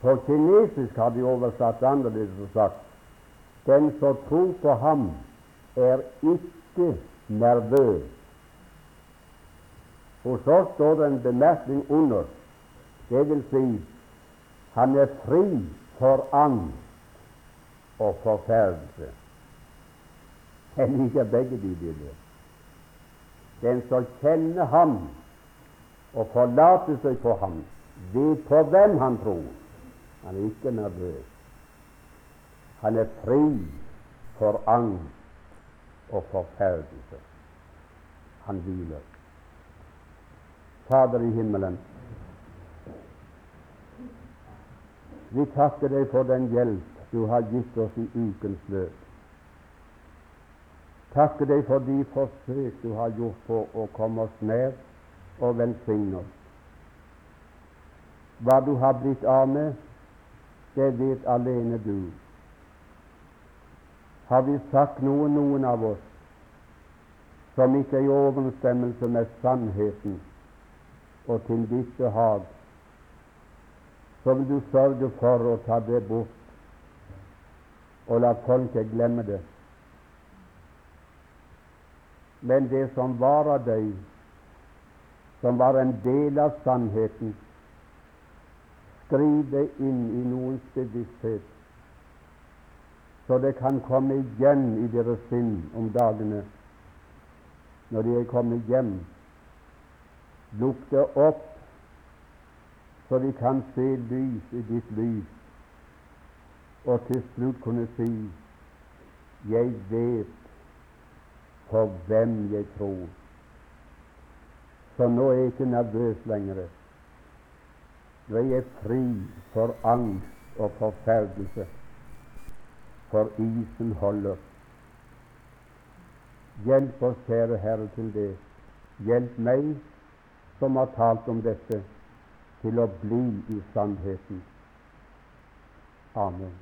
På kinesisk har de oversatt annerledes og sagt 'den som tror på ham, er ikke nervøs'. Hos oss står det en bemerkning under. Det vil si han er fri for angst og forferdelse. Jeg liker begge de bilder. Den som kjenner ham og forlater seg på ham, vet på hvem han tror. Han er ikke nervøs. Han er fri for angst og forferdelse. Han hviler. Fader i himmelen, Vi takker deg for den hjelp du har gitt oss i ukens løp. Takker deg for de forsøk du har gjort på å komme oss nær og velsigne oss. Hva du har blitt av med, det vet alene du. Har vi sagt noe, noen av oss, som ikke er i overensstemmelse med sannheten og til ditt behag, så vil du sørge for å ta det bort og la folket glemme det. Men det som var av deg, som var en del av sannheten, skriv det inn i noens bevissthet, så det kan komme igjen i deres sinn om dagene når de er kommet hjem. Lukk opp så vi kan se lys i ditt lys, og til slutt kunne si jeg vet på hvem jeg tror. Så nå er jeg ikke nervøs lenger. Nå er jeg fri for angst og forferdelse, for isen holder. Hjelp oss, kjære Herre, til det. Hjelp meg som har talt om dette, til å bli i sannheten. Amen.